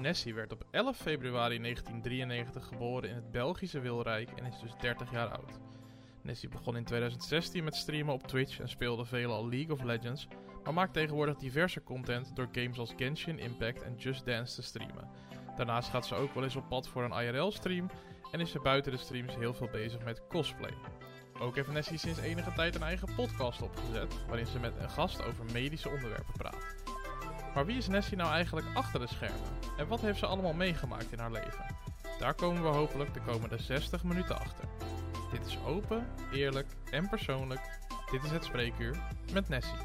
Nessie werd op 11 februari 1993 geboren in het Belgische Wilrijk en is dus 30 jaar oud. Nessie begon in 2016 met streamen op Twitch en speelde veelal League of Legends, maar maakt tegenwoordig diverse content door games als Genshin Impact en Just Dance te streamen. Daarnaast gaat ze ook wel eens op pad voor een IRL-stream en is ze buiten de streams heel veel bezig met cosplay. Ook heeft Nessie sinds enige tijd een eigen podcast opgezet, waarin ze met een gast over medische onderwerpen praat. Maar wie is Nessie nou eigenlijk achter de schermen? En wat heeft ze allemaal meegemaakt in haar leven? Daar komen we hopelijk de komende 60 minuten achter. Dit is open, eerlijk en persoonlijk. Dit is het spreekuur met Nessie.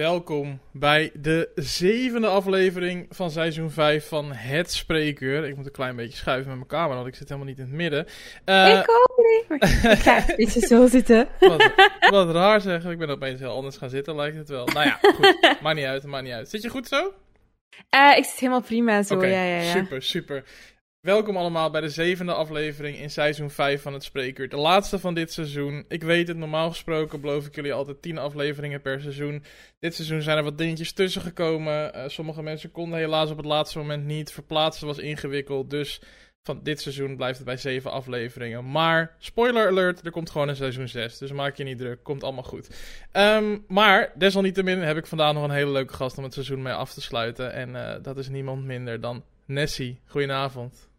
Welkom bij de zevende aflevering van seizoen 5 van Het Spreekuur. Ik moet een klein beetje schuiven met mijn camera, want ik zit helemaal niet in het midden. Uh, ik ook niet. Ik ga een beetje zo zitten. Wat, wat, raar zeggen. Ik ben opeens heel anders gaan zitten, lijkt het wel. Nou ja, goed. maakt niet uit, maakt niet uit. Zit je goed zo? Uh, ik zit helemaal prima zo, okay, ja, ja, ja. Super, super. Welkom allemaal bij de zevende aflevering in seizoen 5 van het Spreekuur. De laatste van dit seizoen. Ik weet het, normaal gesproken beloof ik jullie altijd 10 afleveringen per seizoen. Dit seizoen zijn er wat dingetjes tussen gekomen. Uh, sommige mensen konden helaas op het laatste moment niet. Verplaatsen was ingewikkeld. Dus van dit seizoen blijft het bij 7 afleveringen. Maar, spoiler alert, er komt gewoon een seizoen 6. Dus maak je niet druk, komt allemaal goed. Um, maar, desalniettemin heb ik vandaag nog een hele leuke gast om het seizoen mee af te sluiten. En uh, dat is niemand minder dan Nessie. Goedenavond.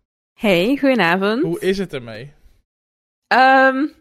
Hey, goedenavond. Hoe is het ermee? Um,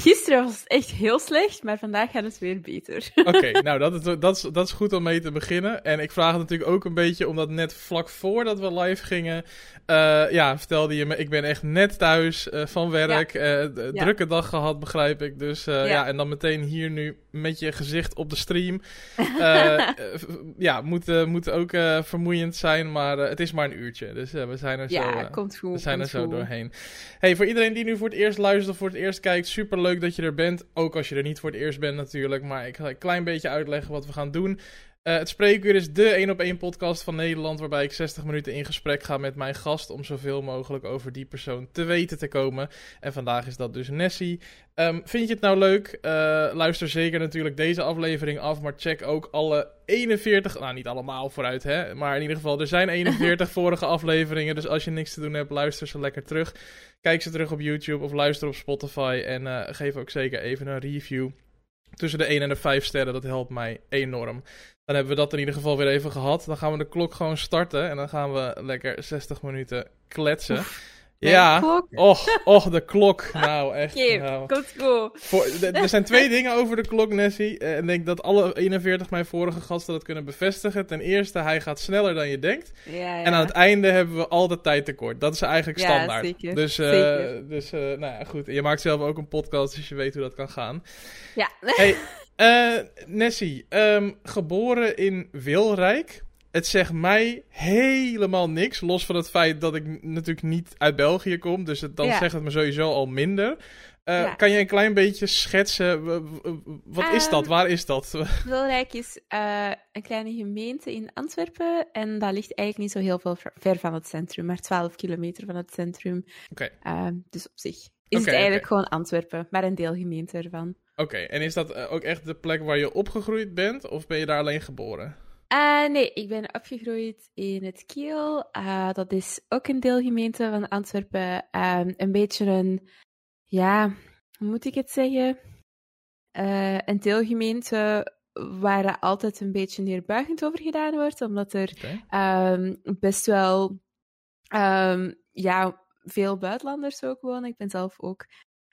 gisteren was het echt heel slecht, maar vandaag gaat het weer beter. Oké, okay, nou dat is, dat, is, dat is goed om mee te beginnen. En ik vraag het natuurlijk ook een beetje omdat net vlak voordat we live gingen, uh, ja, vertelde je me, ik ben echt net thuis uh, van werk, ja. uh, ja. drukke dag gehad, begrijp ik. Dus ja. ja. en dan meteen hier nu met je gezicht op de stream. ja, moet, moet ook vermoeiend zijn, maar het is maar een uurtje. Dus we zijn er zo, ja, komt goed, we zijn er zo goed. doorheen. Hey, voor iedereen die nu voor het eerst luistert of voor het eerst kijkt, super leuk dat je er bent. Ook als je er niet voor het eerst bent natuurlijk. Maar ik ga een klein beetje uitleggen wat we gaan doen. Uh, het Spreekuur is de 1 op 1 podcast van Nederland. Waarbij ik 60 minuten in gesprek ga met mijn gast. Om zoveel mogelijk over die persoon te weten te komen. En vandaag is dat dus Nessie. Um, vind je het nou leuk? Uh, luister zeker natuurlijk deze aflevering af. Maar check ook alle 41. Nou, niet allemaal vooruit, hè. Maar in ieder geval, er zijn 41 vorige afleveringen. Dus als je niks te doen hebt, luister ze lekker terug. Kijk ze terug op YouTube of luister op Spotify. En uh, geef ook zeker even een review. Tussen de 1 en de 5 sterren, dat helpt mij enorm. Dan hebben we dat in ieder geval weer even gehad. Dan gaan we de klok gewoon starten. En dan gaan we lekker 60 minuten kletsen. Ja, klok. och, och, de klok. Nou, echt. Kip, nou. komt goed. Voor, er zijn twee dingen over de klok, Nessie. En ik denk dat alle 41 mijn vorige gasten dat kunnen bevestigen. Ten eerste, hij gaat sneller dan je denkt. Ja, ja. En aan het einde hebben we altijd tijd tekort. Dat is eigenlijk Ja, standaard. zeker, Dus, uh, zeker. dus uh, nou ja, goed. Je maakt zelf ook een podcast, dus je weet hoe dat kan gaan. Ja. Hey, uh, Nessie, um, geboren in Wilrijk. Het zegt mij helemaal niks. Los van het feit dat ik natuurlijk niet uit België kom. Dus het, dan Ja. zegt het me sowieso al minder. Uh, Ja. Kan je een klein beetje schetsen? Wat is dat? Ehm, Waar is dat? Wilrijk is eh, een kleine gemeente in Antwerpen en dat ligt eigenlijk niet zo heel veel ver- van het centrum, maar 12 kilometer van het centrum. Oké. Eh, dus op zich is het eigenlijk gewoon Antwerpen, maar een deelgemeente ervan. Oké, en is dat eh, ook echt de plek waar je opgegroeid bent? Of ben je daar alleen geboren? Eh, nee, ik ben opgegroeid in het Kiel. Eh, dat is ook een deelgemeente van Antwerpen. Ehm, een beetje een, ja, hoe moet ik het zeggen? Eh, een deelgemeente waar er altijd een beetje neerbuigend over gedaan wordt, omdat er ehm, best wel ehm, ja, veel buitenlanders ook wonen. Ik ben zelf ook...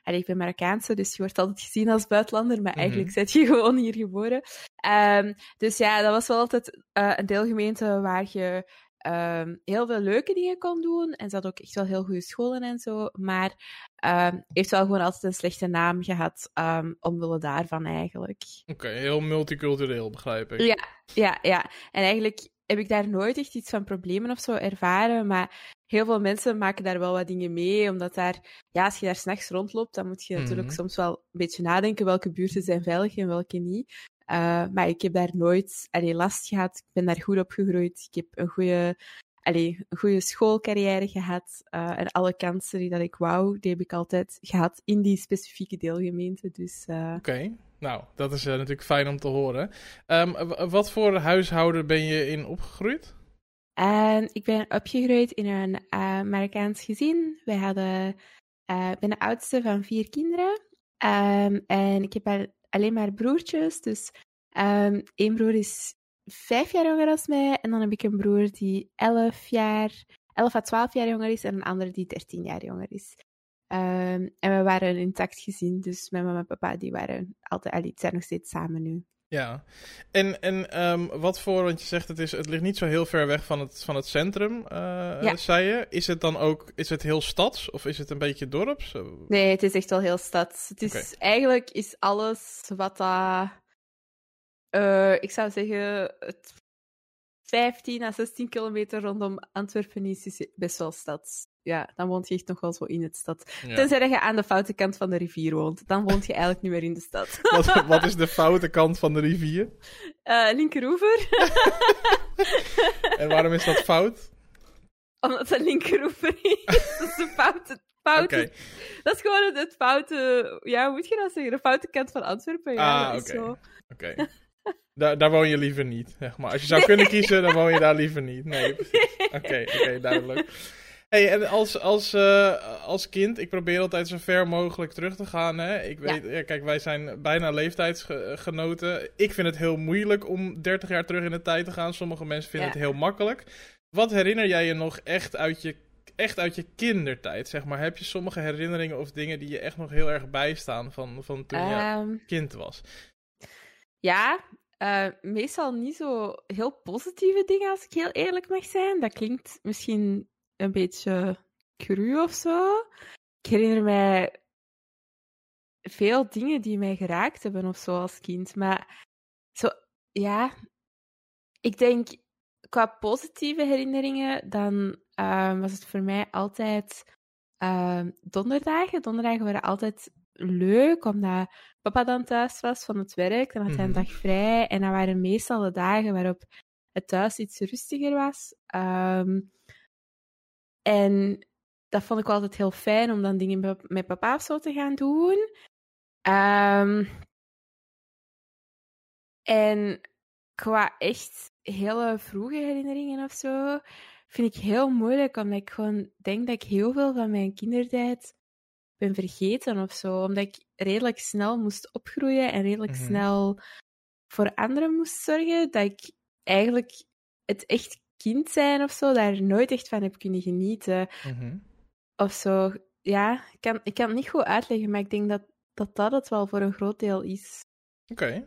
allee, ik ben Marokkaanse, dus je wordt altijd gezien als buitenlander, maar Mhm. eigenlijk zit je gewoon hier geboren. Ehm, dus ja, dat was wel altijd eh, een deelgemeente waar je ehm, heel veel leuke dingen kon doen. En ze had ook echt wel heel goede scholen en zo. Maar ehm, heeft wel gewoon altijd een slechte naam gehad, omwille daarvan eigenlijk. Oké, heel multicultureel, begrijp ik. Ja, ja, ja. En eigenlijk heb ik daar nooit echt iets van problemen of zo ervaren. Maar heel veel mensen maken daar wel wat dingen mee. Omdat daar, ja, als je daar s'nachts rondloopt, dan moet je natuurlijk Mhm. soms wel een beetje nadenken welke buurten zijn veilig en welke niet. Uh, maar ik heb daar nooit allee, last gehad. Ik ben daar goed opgegroeid. Ik heb een goede, allee, een goede schoolcarrière gehad. Uh, en alle kansen die dat ik wou, die heb ik altijd gehad in die specifieke deelgemeente. Dus, uh... Oké, nou, dat is natuurlijk fijn om te horen. Um, wat voor huishouden ben je in opgegroeid? En ik ben opgegroeid in een Marokkaans gezin. Wij hadden, ik ben de oudste van vier kinderen. Um, en ik heb alleen maar broertjes. Dus um, één broer is vijf jaar jonger dan mij. En dan heb ik een broer die elf jaar, elf à twaalf jaar jonger is. En een ander die dertien jaar jonger is. Um, en we waren intact gezin. Dus mijn mama en papa die waren altijd, allee, zijn nog steeds samen nu. Ja, en, en um, wat voor, want je zegt het, is, het ligt niet zo heel ver weg van het, van het centrum, uh, ja. zei je. Is het dan ook, is het heel stads of is het een beetje dorps? Nee, het is echt wel heel stads. Het is, okay. Eigenlijk is alles wat dat, uh, ik zou zeggen, het 15 à 16 kilometer rondom Antwerpen is, is best wel stads ja, dan woont je echt nog wel zo in het stad. Ja. Tenzij dat je aan de foute kant van de rivier woont. Dan woont je eigenlijk niet meer in de stad. wat, wat is de foute kant van de rivier? Uh, linkeroever. en waarom is dat fout? Omdat het linkeroever is. dat is de foute... foute okay. Dat is gewoon het, foute... Ja, hoe moet je dat zeggen? De foute kant van Antwerpen. Ja, ah, oké. Oké. Okay. Daar, daar woon je liever niet, zeg maar. Als je zou nee. kunnen kiezen, dan woon je daar liever niet. Nee, precies. Oké, oké, duidelijk. Hey, en als, als, uh, als kind, ik probeer altijd zo ver mogelijk terug te gaan. Hè? Ik weet, ja. Ja, kijk, wij zijn bijna leeftijdsgenoten. Ik vind het heel moeilijk om 30 jaar terug in de tijd te gaan. Sommige mensen vinden ja. het heel makkelijk. Wat herinner jij je nog echt uit je, echt uit je kindertijd? Zeg maar? Heb je sommige herinneringen of dingen die je echt nog heel erg bijstaan van, van toen je um, kind was? Ja, uh, meestal niet zo heel positieve dingen, als ik heel eerlijk mag zijn. Dat klinkt misschien een beetje cru of zo. Ik herinner mij veel dingen die mij geraakt hebben of zo als kind. Maar zo, ja, ik denk qua positieve herinneringen, dan uh, was het voor mij altijd uh, donderdagen. Donderdagen waren altijd leuk, omdat papa dan thuis was van het werk. Dan had hij een dag vrij. En dan waren meestal de dagen waarop het thuis iets rustiger was. Um, en dat vond ik altijd heel fijn om dan dingen met papa of zo te gaan doen. Um, en qua echt hele vroege herinneringen of zo, vind ik heel moeilijk, omdat ik gewoon denk dat ik heel veel van mijn kindertijd ben vergeten of zo. Omdat ik redelijk snel moest opgroeien en redelijk mm-hmm. snel voor anderen moest zorgen, dat ik eigenlijk het echt kind zijn of zo, daar nooit echt van heb kunnen genieten. Mm-hmm. Of zo. Ja, ik kan, ik kan het niet goed uitleggen, maar ik denk dat dat, dat het wel voor een groot deel is. Oké. Okay.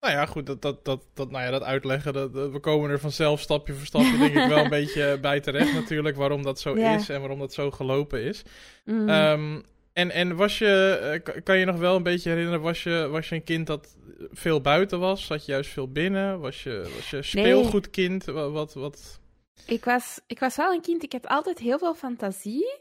Nou ja, goed, dat, dat, dat, dat, nou ja, dat uitleggen, dat, we komen er vanzelf stapje voor stapje denk ik wel een beetje bij terecht natuurlijk, waarom dat zo ja. is en waarom dat zo gelopen is. Mm. Um, en, en was je, kan je nog wel een beetje herinneren, was je, was je een kind dat veel buiten was? Zat je juist veel binnen? Was je, was je speelgoedkind? Nee. Wat, wat, Ik, was, ik was wel een kind, ik heb altijd heel veel fantasie.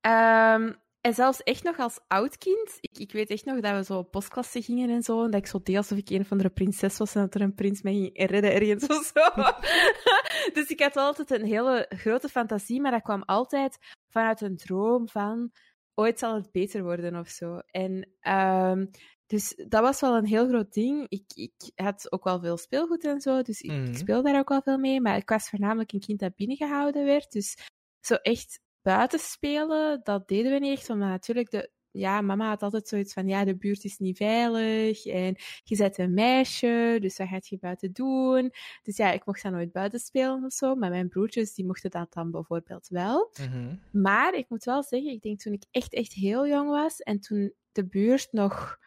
Um, en zelfs echt nog als oud kind. Ik, ik weet echt nog dat we zo op postklasse gingen en zo. En dat ik zo deed alsof ik een of andere prinses was en dat er een prins mij ging redden ergens of zo. dus ik had altijd een hele grote fantasie, maar dat kwam altijd vanuit een droom van ooit zal het beter worden of zo. En um, dus dat was wel een heel groot ding. Ik, ik had ook wel veel speelgoed en zo, dus ik, mm. ik speelde daar ook wel veel mee. Maar ik was voornamelijk een kind dat binnengehouden werd. Dus zo echt buiten spelen, dat deden we niet echt. Omdat natuurlijk de, ja, mama had altijd zoiets van, ja, de buurt is niet veilig en je bent een meisje, dus wat gaat je buiten doen? Dus ja, ik mocht dan nooit buiten spelen of zo, maar mijn broertjes, die mochten dat dan bijvoorbeeld wel. Mm -hmm. Maar ik moet wel zeggen, ik denk toen ik echt, echt heel jong was en toen de buurt nog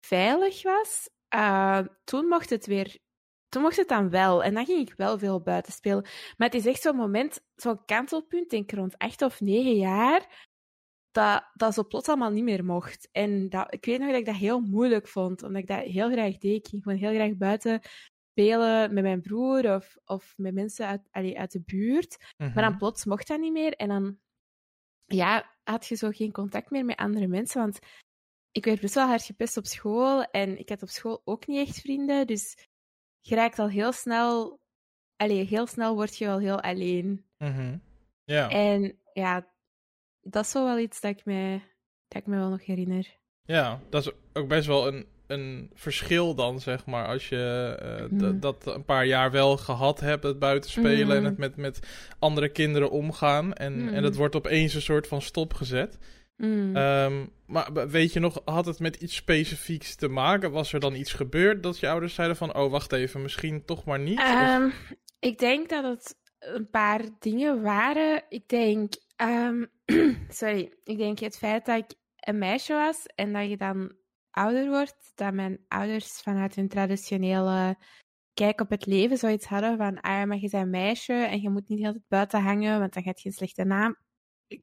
veilig was, uh, toen mocht het weer toen mocht het dan wel. En dan ging ik wel veel buiten spelen. Maar het is echt zo'n moment, zo'n kantelpunt, denk ik rond acht of negen jaar, dat, dat zo plots allemaal niet meer mocht. En dat, ik weet nog dat ik dat heel moeilijk vond, omdat ik dat heel graag deed. Ik ging gewoon heel graag buiten spelen met mijn broer of, of met mensen uit, allee, uit de buurt. Mm -hmm. Maar dan plots mocht dat niet meer. En dan ja, had je zo geen contact meer met andere mensen. Want ik werd best wel hard gepest op school en ik had op school ook niet echt vrienden. Dus je raakt al heel snel, allee, heel snel word je wel heel alleen. Mhm. Ja. En ja, dat is zo wel iets dat ik me, dat ik wel nog herinner. Ja, dat is ook best wel een, een verschil dan, zeg maar. Als je eh, Mhm. dat een paar jaar wel gehad hebt, het buitenspelen en Mhm. het met, met andere kinderen omgaan. En, en het Mhm. wordt opeens een soort van stopgezet. Mm. Ehm, maar weet je nog, had het met iets specifieks te maken? Was er dan iets gebeurd dat je ouders zeiden van... Oh, wacht even, misschien toch maar niet? Of- Ehm, ik denk dat het een paar dingen waren. Ik denk, ehm, sorry, ik denk het feit dat ik een meisje was en dat je dan ouder wordt, dat mijn ouders vanuit hun traditionele kijk op het leven zoiets hadden van, ah ja, maar je bent een meisje en je moet niet de hele tijd buiten hangen, want dan gaat je een slechte naam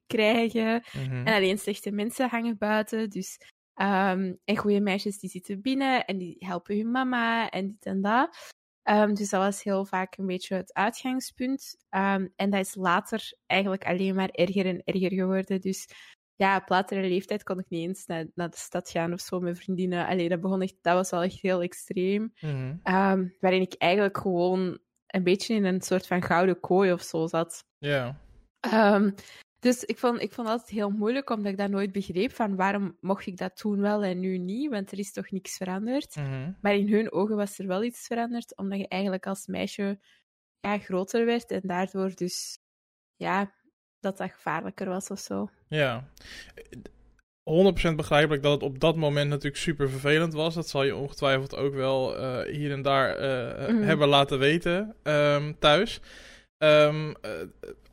krijgen. Mhm. En alleen slechte mensen hangen buiten. Dus, ehm, en goede meisjes die zitten binnen en die helpen hun mama en dit en dat. Ehm, dus dat was heel vaak een beetje het uitgangspunt. Ehm, en dat is later eigenlijk alleen maar erger en erger geworden. Dus ja, op latere leeftijd kon ik niet eens naar, naar de stad gaan of zo met vriendinnen. Allee, dat, begon echt, dat was wel echt heel extreem. Mhm. Ehm, waarin ik eigenlijk gewoon een beetje in een soort van gouden kooi of zo zat. Ja. Dus ik vond, ik vond altijd heel moeilijk, omdat ik dat nooit begreep van waarom mocht ik dat toen wel en nu niet, want er is toch niks veranderd. Mhm. Maar in hun ogen was er wel iets veranderd, omdat je eigenlijk als meisje ja, groter werd en daardoor dus ja, dat dat gevaarlijker was of zo. Ja. 100% begrijpelijk dat het op dat moment natuurlijk super vervelend was. Dat zal je ongetwijfeld ook wel eh, hier en daar eh, Mhm. hebben laten weten ehm, thuis. Ehm, eh,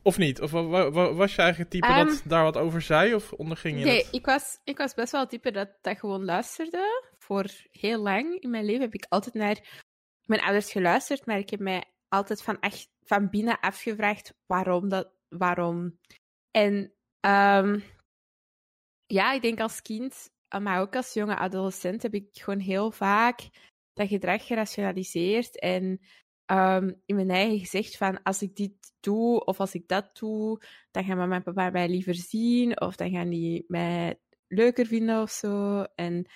of niet? Of wa- wa- wa- was je eigenlijk het type Ehm, dat daar wat over zei? Of onderging je Nee, het? ik was, ik was best wel het type dat, dat gewoon luisterde. Voor heel lang in mijn leven heb ik altijd naar mijn ouders geluisterd, maar ik heb mij altijd van, echt, van binnen afgevraagd waarom dat, waarom. En ehm, ja, ik denk als kind, eh, maar ook als jonge adolescent, heb ik gewoon heel vaak dat gedrag gerationaliseerd en ehm, in mijn eigen gezegd van als ik dit doe of als ik dat doe, dan gaan mama en papa mij liever zien of dan gaan die mij leuker vinden of zo. En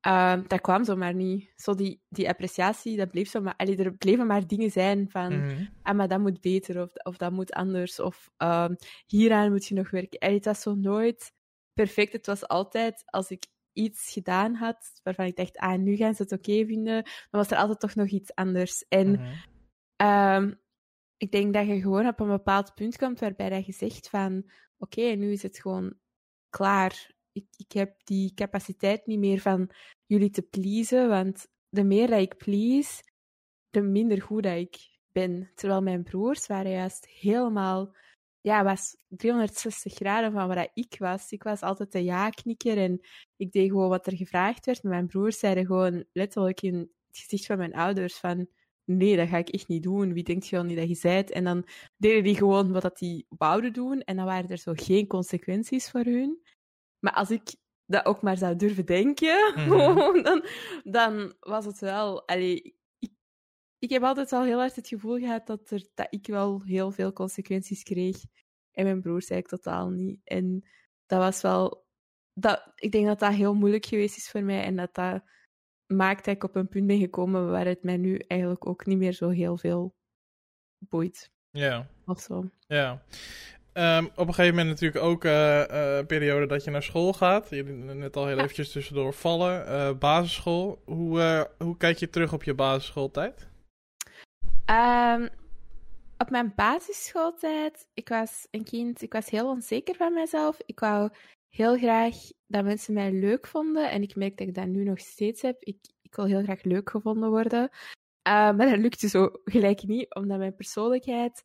ehm, dat kwam zomaar niet. Zo die, die appreciatie, dat bleef zo maar... Allee, er bleven maar dingen zijn van... Mhm. Ah, maar dat moet beter of, of dat moet anders. Of ehm, hieraan moet je nog werken. En het was zo nooit perfect. Het was altijd als ik iets gedaan had waarvan ik dacht, ah, nu gaan ze het oké vinden, dan was er altijd toch nog iets anders. En Mhm. Ehm, ik denk dat je gewoon op een bepaald punt komt waarbij dat je zegt van oké, nu is het gewoon klaar. Ik, ik heb die capaciteit niet meer van jullie te pleasen, want de meer dat ik please, de minder goed dat ik ben. Terwijl mijn broers waren juist helemaal, ja, was 360 graden van waar ik was. Ik was altijd de ja-knikker en ik deed gewoon wat er gevraagd werd. Maar mijn broers zeiden gewoon letterlijk in het gezicht van mijn ouders van nee, dat ga ik echt niet doen. Wie denkt je wel niet dat je zijt? En dan deden die gewoon wat dat die wouden doen. En dan waren er zo geen consequenties voor hun. Maar als ik dat ook maar zou durven denken, Mhm. dan, dan was het wel... Allee, ik, ik heb altijd wel heel hard het gevoel gehad dat, er, dat ik wel heel veel consequenties kreeg. En mijn broers eigenlijk totaal niet. En dat was wel... Dat, ik denk dat dat heel moeilijk geweest is voor mij. En dat dat maakt dat ik op een punt ben gekomen waar het mij nu eigenlijk ook niet meer zo heel veel boeit. Ja. Of zo. Ja. Ehm, op een gegeven moment natuurlijk ook een periode dat je naar school gaat. Je net al heel Ja. eventjes tussendoor vallen. Eh, basisschool. Hoe, hoe kijk je terug op je basisschooltijd? Ehm, op mijn basisschooltijd, ik was een kind, ik was heel onzeker van mezelf. Ik wou heel graag dat mensen mij leuk vonden. En ik merk dat ik dat nu nog steeds heb. Ik, ik wil heel graag leuk gevonden worden. Eh, maar dat lukte zo gelijk niet, omdat mijn persoonlijkheid...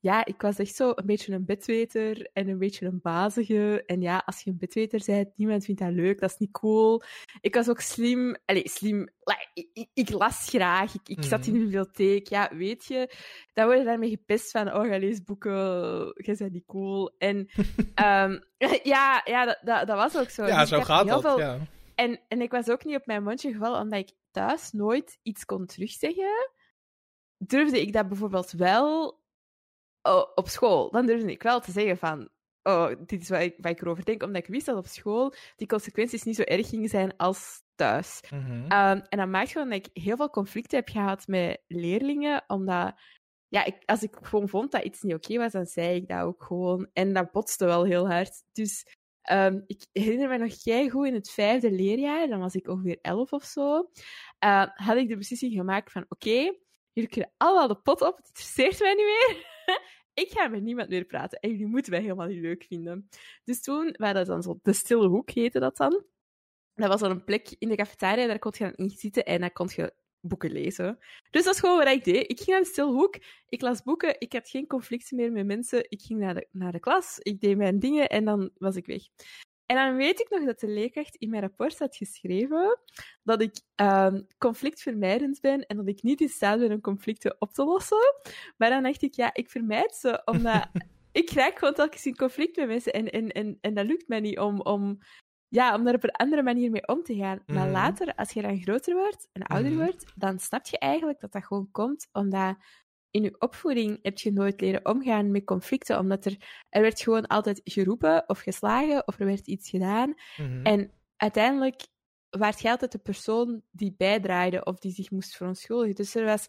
Ja, ik was echt zo een beetje een bedweter en een beetje een bazige. En ja, als je een bedweter bent, niemand vindt dat leuk, dat is niet cool. Ik was ook slim. Allee, slim. Ik, ik, ik las graag, ik, ik zat in de bibliotheek. Ja, weet je, dan word je daarmee gepest van, oh, ga lees boeken, jij bent niet cool. En ehm, ja, ja dat, dat, dat was ook zo. ja, Dus zo gaat dat. veel- Ja. en, en ik was ook niet op mijn mondje gevallen, omdat ik thuis nooit iets kon terugzeggen. Durfde ik dat bijvoorbeeld wel oh, op school. Dan durfde ik wel te zeggen van... oh, dit is wat ik, wat ik erover denk, omdat ik wist dat op school die consequenties niet zo erg gingen zijn als thuis. Mhm. Ehm, en dat maakt gewoon dat ik heel veel conflicten heb gehad met leerlingen, omdat ja, ik, als ik gewoon vond dat iets niet oké was, dan zei ik dat ook gewoon. En dat botste wel heel hard. Dus ehm, ik herinner me nog jij goed in het vijfde leerjaar, dan was ik ongeveer elf of zo, eh, had ik de beslissing gemaakt van oké, jullie kunnen allemaal de pot op, het interesseert mij niet meer. ik ga met niemand meer praten en jullie moeten mij helemaal niet leuk vinden. Dus toen, wij dat dan zo, de stille hoek heette dat dan. Dat was dan een plek in de cafetaria, daar kon je dan in zitten en dan kon je boeken lezen. Dus dat is gewoon wat ik deed. Ik ging naar de stilhoek, ik las boeken, ik had geen conflicten meer met mensen, ik ging naar de, naar de klas, ik deed mijn dingen en dan was ik weg. En dan weet ik nog dat de leerkracht in mijn rapport had geschreven dat ik um, conflictvermijdend ben en dat ik niet in staat ben om conflicten op te lossen. Maar dan dacht ik, ja, ik vermijd ze, omdat ik raak gewoon telkens in conflict met mensen en, en, en, en dat lukt mij niet om, om ja, om daar op een andere manier mee om te gaan. Maar Mhm. later, als je dan groter wordt en ouder Mhm. wordt, dan snap je eigenlijk dat dat gewoon komt omdat in je opvoeding heb je nooit leren omgaan met conflicten, omdat er, er werd gewoon altijd geroepen of geslagen of er werd iets gedaan. Mhm. En uiteindelijk werd je altijd de persoon die bijdraaide of die zich moest verontschuldigen. Dus er was,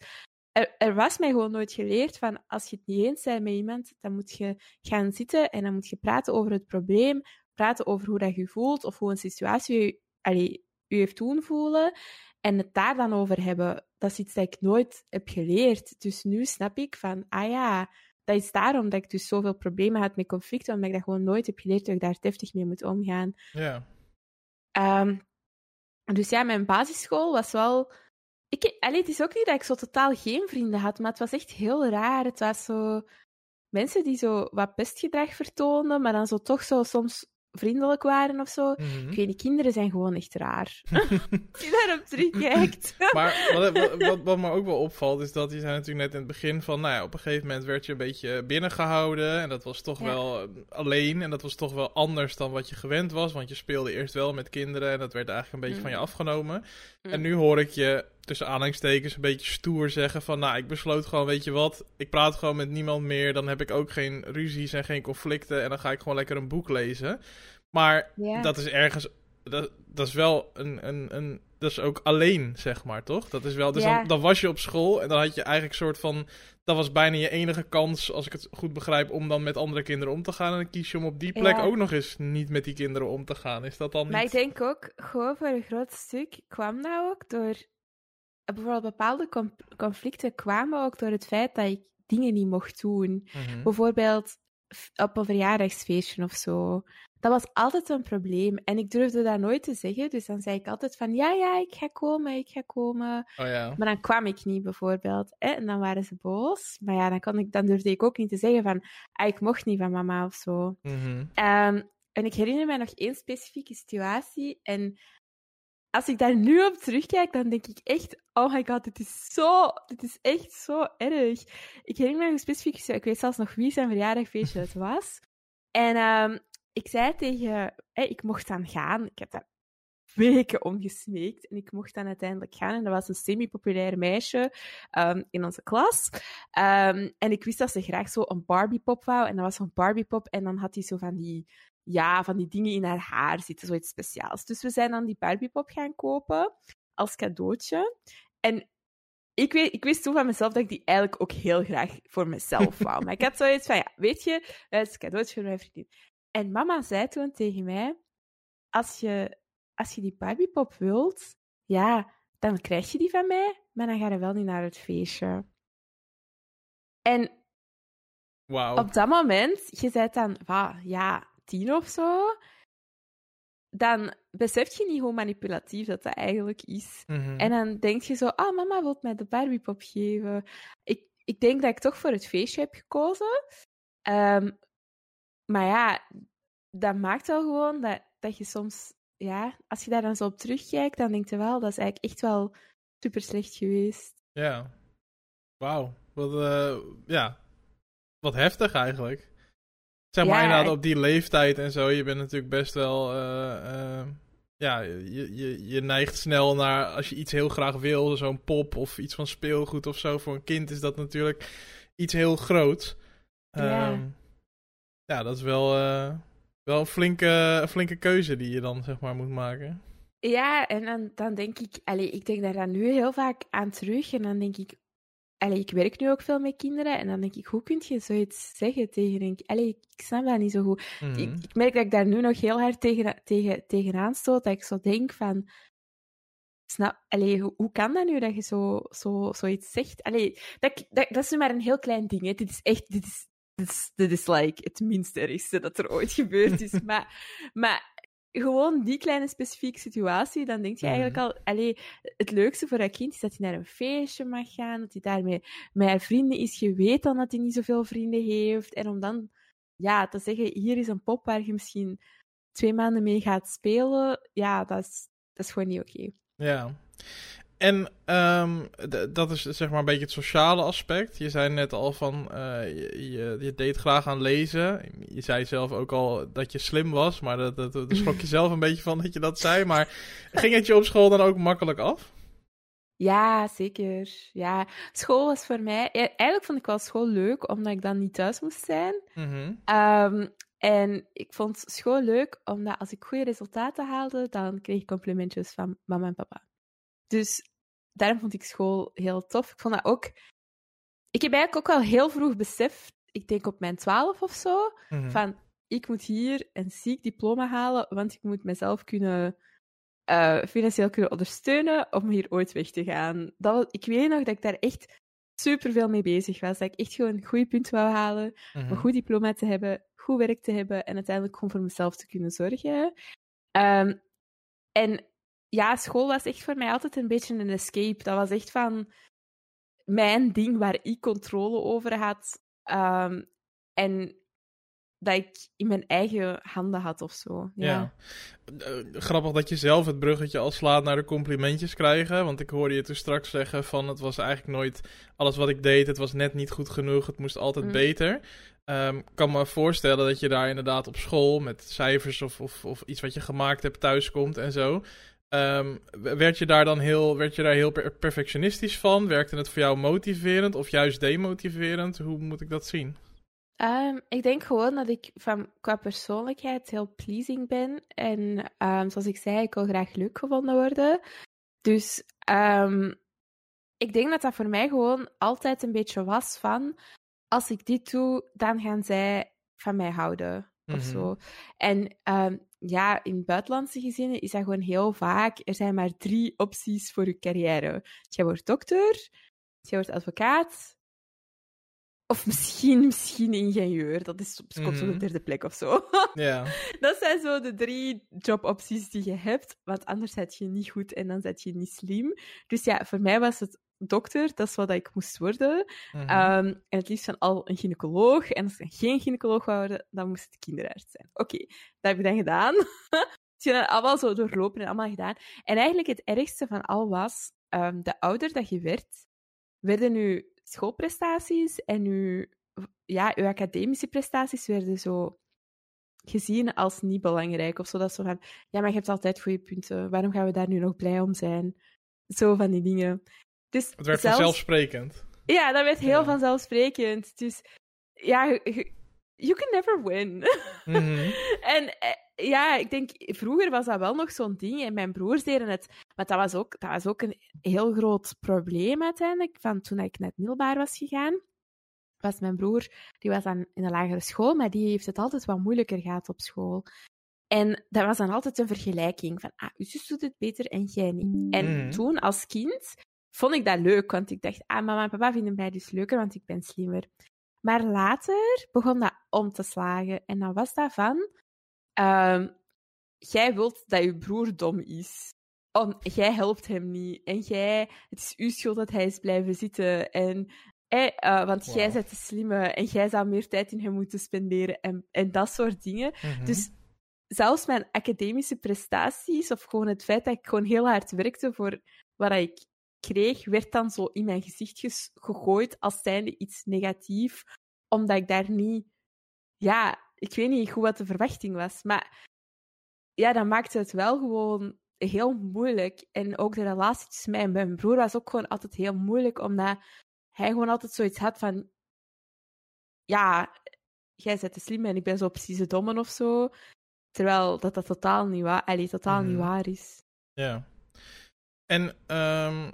er, er was mij gewoon nooit geleerd van als je het niet eens bent met iemand, dan moet je gaan zitten en dan moet je praten over het probleem, praten over hoe dat je voelt of hoe een situatie je, allee, je heeft doen voelen en het daar dan over hebben. Dat is iets dat ik nooit heb geleerd. Dus nu snap ik van, ah ja, dat is daarom dat ik dus zoveel problemen had met conflicten, omdat ik dat gewoon nooit heb geleerd dat ik daar deftig mee moet omgaan. Ja. Ehm, dus ja, mijn basisschool was wel. Ik, allee, het is ook niet dat ik zo totaal geen vrienden had, maar het was echt heel raar. Het was zo. Mensen die zo wat pestgedrag vertoonden, maar dan zo toch zo soms vriendelijk waren of zo. Mhm. Ik weet niet, kinderen zijn gewoon echt raar. Als je daarop terugkijkt. Maar wat, wat, wat, wat me ook wel opvalt, is dat je zei natuurlijk net in het begin van, nou ja, op een gegeven moment werd je een beetje binnengehouden. En dat was toch Ja. wel eh, alleen. En dat was toch wel anders dan wat je gewend was. Want je speelde eerst wel met kinderen en dat werd eigenlijk een beetje van je Mm. afgenomen. En nu hoor ik je tussen aanhalingstekens een beetje stoer zeggen van, nou, ik besloot gewoon, weet je wat, ik praat gewoon met niemand meer. Dan heb ik ook geen ruzies en geen conflicten. En dan ga ik gewoon lekker een boek lezen. Maar dat is ergens. Dat, dat is wel een, een, een. Dat is ook alleen, zeg maar, toch? Dat is wel. Dus dan, dan was je op school en dan had je eigenlijk een soort van. Dat was bijna je enige kans, als ik het goed begrijp, om dan met andere kinderen om te gaan. En dan kies je om op die plek Ja. ook nog eens niet met die kinderen om te gaan. Is dat dan niet. Maar ik denk ook, gewoon voor een groot stuk kwam dat ook door... Bijvoorbeeld bepaalde conflicten kwamen ook door het feit dat ik dingen niet mocht doen. Mhm. Bijvoorbeeld op een verjaardagsfeestje of zo. Dat was altijd een probleem. En ik durfde dat nooit te zeggen. Dus dan zei ik altijd van, ja, ja, ik ga komen, ik ga komen. Oh ja. Maar dan kwam ik niet, bijvoorbeeld. Hè? En dan waren ze boos. Maar ja, dan, kon ik, dan durfde ik ook niet te zeggen van, ah, ik mocht niet van mama of zo. Mhm. Ehm, en ik herinner me nog één specifieke situatie. En als ik daar nu op terugkijk, dan denk ik echt: oh my god, dit is zo, dit is echt zo erg. Ik herinner me nog een specifieke situatie. Ik weet zelfs nog wie zijn verjaardagfeestje het was. En ehm, ik zei tegen, hè, ik mocht dan gaan. Ik heb daar weken om gesmeekt. En ik mocht dan uiteindelijk gaan. En dat was een semi-populair meisje ehm, in onze klas. Ehm, en ik wist dat ze graag zo een Barbie-pop wou. En dat was zo'n Barbie-pop. En dan had hij zo van die, ja, van die dingen in haar haar zitten. Zoiets speciaals. Dus we zijn dan die Barbie-pop gaan kopen. Als cadeautje. En ik, weet, ik wist toen van mezelf dat ik die eigenlijk ook heel graag voor mezelf wou. Maar ik had zoiets van, ja, weet je, het is een cadeautje voor mijn vriendin. En mama zei toen tegen mij, als je, als je die Barbiepop wilt, ja, dan krijg je die van mij, maar dan ga je wel niet naar het feestje. En Wauw. op dat moment, je zei dan, wat, ja, tien of zo, dan besef je niet hoe manipulatief dat, dat eigenlijk is. Mhm. En dan denk je zo, ah, mama wil mij de Barbiepop geven. Ik, ik denk dat ik toch voor het feestje heb gekozen. Ehm, maar ja, dat maakt wel gewoon dat, dat je soms, ja, als je daar dan zo op terugkijkt, dan denk je wel, dat is eigenlijk echt wel super slecht geweest. Ja. Wauw. Wat, eh, ja. Wat heftig eigenlijk. Zeg maar Ja, inderdaad op die leeftijd en zo. Je bent natuurlijk best wel... eh, eh, ja, je, je, je neigt snel naar... Als je iets heel graag wil, zo'n pop of iets van speelgoed of zo. Voor een kind is dat natuurlijk iets heel groots. Ja. Ehm, Ja, dat is wel, uh, wel een, flinke, flinke keuze die je dan zeg maar moet maken. Ja, en dan, dan denk ik, allee, ik denk daar dan nu heel vaak aan terug. En dan denk ik, allee, ik werk nu ook veel met kinderen. En dan denk ik, hoe kun je zoiets zeggen tegen een allee, ik snap dat niet zo goed. ik, Mhm. ik merk dat ik daar nu nog heel hard tegen, tegen, tegenaan stoot. Dat ik zo denk van, snap, allee, hoe, hoe kan dat nu dat je zo, zo, zoiets zegt? Allee, dat, dat, dat is nu maar een heel klein ding. Hè. Dit is echt, dit is, dit is, dit is like het minste ergste dat er ooit gebeurd is. maar, maar gewoon die kleine specifieke situatie, dan denk je eigenlijk al, allee, het leukste voor dat kind is dat hij naar een feestje mag gaan, dat hij daarmee met haar vrienden is. Je weet dan dat hij niet zoveel vrienden heeft. En om dan ja, te zeggen, hier is een pop waar je misschien twee maanden mee gaat spelen, ja, dat is, dat is gewoon niet oké. Ja. En ehm, dat is zeg maar een beetje het sociale aspect. Je zei net al van, eh, je, je, je deed graag aan lezen. Je zei zelf ook al dat je slim was, maar dat, dat, daar schrok je zelf een beetje van dat je dat zei. Maar ging het je op school dan ook makkelijk af? Ja, zeker. Ja, school was voor mij... ja, Eigenlijk vond ik wel school leuk, omdat ik dan niet thuis moest zijn. Mhm. Ehm, en ik vond school leuk, omdat als ik goede resultaten haalde, dan kreeg ik complimentjes van mama en papa. Dus daarom vond ik school heel tof. Ik vond dat ook... Ik heb eigenlijk ook al heel vroeg beseft, ik denk op mijn twaalf of zo, Mhm. van ik moet hier een ziek diploma halen, want ik moet mezelf kunnen eh, financieel kunnen ondersteunen om hier ooit weg te gaan. Dat, ik weet nog dat ik daar echt super veel mee bezig was. Dat ik echt gewoon een goede punt wou halen, Mhm. een goed diploma te hebben, goed werk te hebben en uiteindelijk gewoon voor mezelf te kunnen zorgen. Ehm, en ja, school was echt voor mij altijd een beetje een escape. Dat was echt van mijn ding waar ik controle over had. Ehm, en dat ik in mijn eigen handen had of zo. Ja. Ja. Eh, grappig dat je zelf het bruggetje al slaat naar de complimentjes krijgen. Want ik hoorde je toen straks zeggen van het was eigenlijk nooit alles wat ik deed. Het was net niet goed genoeg. Het moest altijd Mm. beter. Ehm, Ik kan me voorstellen dat je daar inderdaad op school met cijfers of, of, of iets wat je gemaakt hebt thuiskomt en zo. Ehm, werd je daar dan heel, werd je daar heel per- perfectionistisch van? Werkte het voor jou motiverend of juist demotiverend? Hoe moet ik dat zien? Ehm, ik denk gewoon dat ik van, qua persoonlijkheid heel pleasing ben. En ehm, zoals ik zei, ik wil graag leuk gevonden worden. Dus ik denk dat dat voor mij gewoon altijd een beetje was van... Als ik dit doe, dan gaan zij van mij houden. Of Mhm. zo. En ehm, ja, in buitenlandse gezinnen is dat gewoon heel vaak... Er zijn maar drie opties voor je carrière. Jij wordt dokter, jij wordt advocaat... Of misschien, misschien ingenieur. Dat is op komt op Mhm. de derde plek of zo. Ja, dat zijn zo de drie jobopties die je hebt. Want anders zet je niet goed en dan zet je niet slim. Dus ja, voor mij was het dokter. Dat is wat ik moest worden. Mhm. Ehm, en het liefst van al een gynaecoloog. En als ik geen gynaecoloog wou worden, dan moest het kinderarts zijn. Oké, dat heb ik dan gedaan. Dus je dat allemaal zo doorlopen en allemaal gedaan. En eigenlijk het ergste van al was, ehm, de ouder dat je werd, werden je schoolprestaties en je, ja, je academische prestaties werden zo gezien als niet belangrijk. Of zo dat zo van, ja, maar je hebt altijd goede punten. Waarom gaan we daar nu nog blij om zijn? Zo van die dingen. Dus het werd zelfs- vanzelfsprekend. ja, dat werd heel Ja. vanzelfsprekend. Dus ja, you can never win. Mhm. en eh, ja, ik denk, vroeger was dat wel nog zo'n ding. En mijn broers deden het. Maar dat was ook, dat was ook een heel groot probleem uiteindelijk. Van toen ik net middelbaar was gegaan, was mijn broer, die was dan in de lagere school, maar die heeft het altijd wat moeilijker gehad op school. En dat was dan altijd een vergelijking van, ah, uw zus doet het beter en jij niet. En Mhm. toen, als kind, vond ik dat leuk, want ik dacht, ah, mama en papa vinden mij dus leuker, want ik ben slimmer. Maar later begon dat om te slagen. En dan was dat van, ehm, jij wilt dat je broer dom is. Om, jij helpt hem niet. En jij, het is uw schuld dat hij is blijven zitten. En, eh, want jij bent de slimme en jij zou meer tijd in hem moeten spenderen. En, en dat soort dingen. Mhm. Dus zelfs mijn academische prestaties, of gewoon het feit dat ik gewoon heel hard werkte voor wat ik kreeg, werd dan zo in mijn gezicht gegooid als zijnde iets negatief, omdat ik daar niet... Ja, ik weet niet goed wat de verwachting was, maar ja, dat maakte het wel gewoon heel moeilijk. En ook de relatie tussen mij en mijn broer was ook gewoon altijd heel moeilijk, omdat hij gewoon altijd zoiets had van... Ja, jij bent te slim en ik ben zo precies de domme of zo. Terwijl dat dat totaal niet waar, allee, totaal niet Mhm. waar is. Ja. En ehm,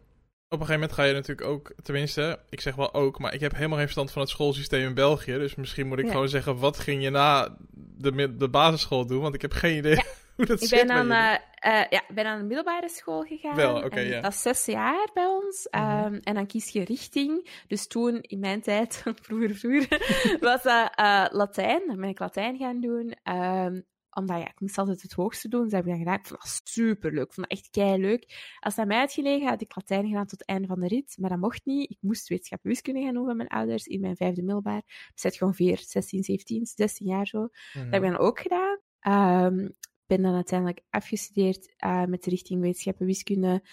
op een gegeven moment ga je natuurlijk ook, tenminste, ik zeg wel ook, maar ik heb helemaal geen verstand van het schoolsysteem in België. Dus misschien moet ik gewoon zeggen, wat ging je na de, de basisschool doen? Want ik heb geen idee hoe dat Ik zit ben bij aan, jullie. eh, eh, ja, ik ben aan een middelbare school gegaan. Wel, oké, ja. Dat is zes jaar bij ons. Mhm. Ehm, en dan kies je richting. Dus toen, in mijn tijd, vroeger, vroeger, was dat eh, Latijn. Dan ben ik Latijn gaan doen. Ehm, omdat ja, ik moest altijd het hoogste doen. Dus dat heb ik dan gedaan. Ik vond dat superleuk. Ik vond dat echt kei leuk. Als aan mij had gelegen, had ik Latijn gedaan tot het einde van de rit. Maar dat mocht niet. Ik moest wetenschap en wiskunde gaan doen van mijn ouders in mijn vijfde middelbaar. Dus dat is ongeveer 16, 17, 16 jaar zo. Mhm. Dat heb ik dan ook gedaan. Ehm ben dan uiteindelijk afgestudeerd eh, met de richting wetenschap en wiskunde.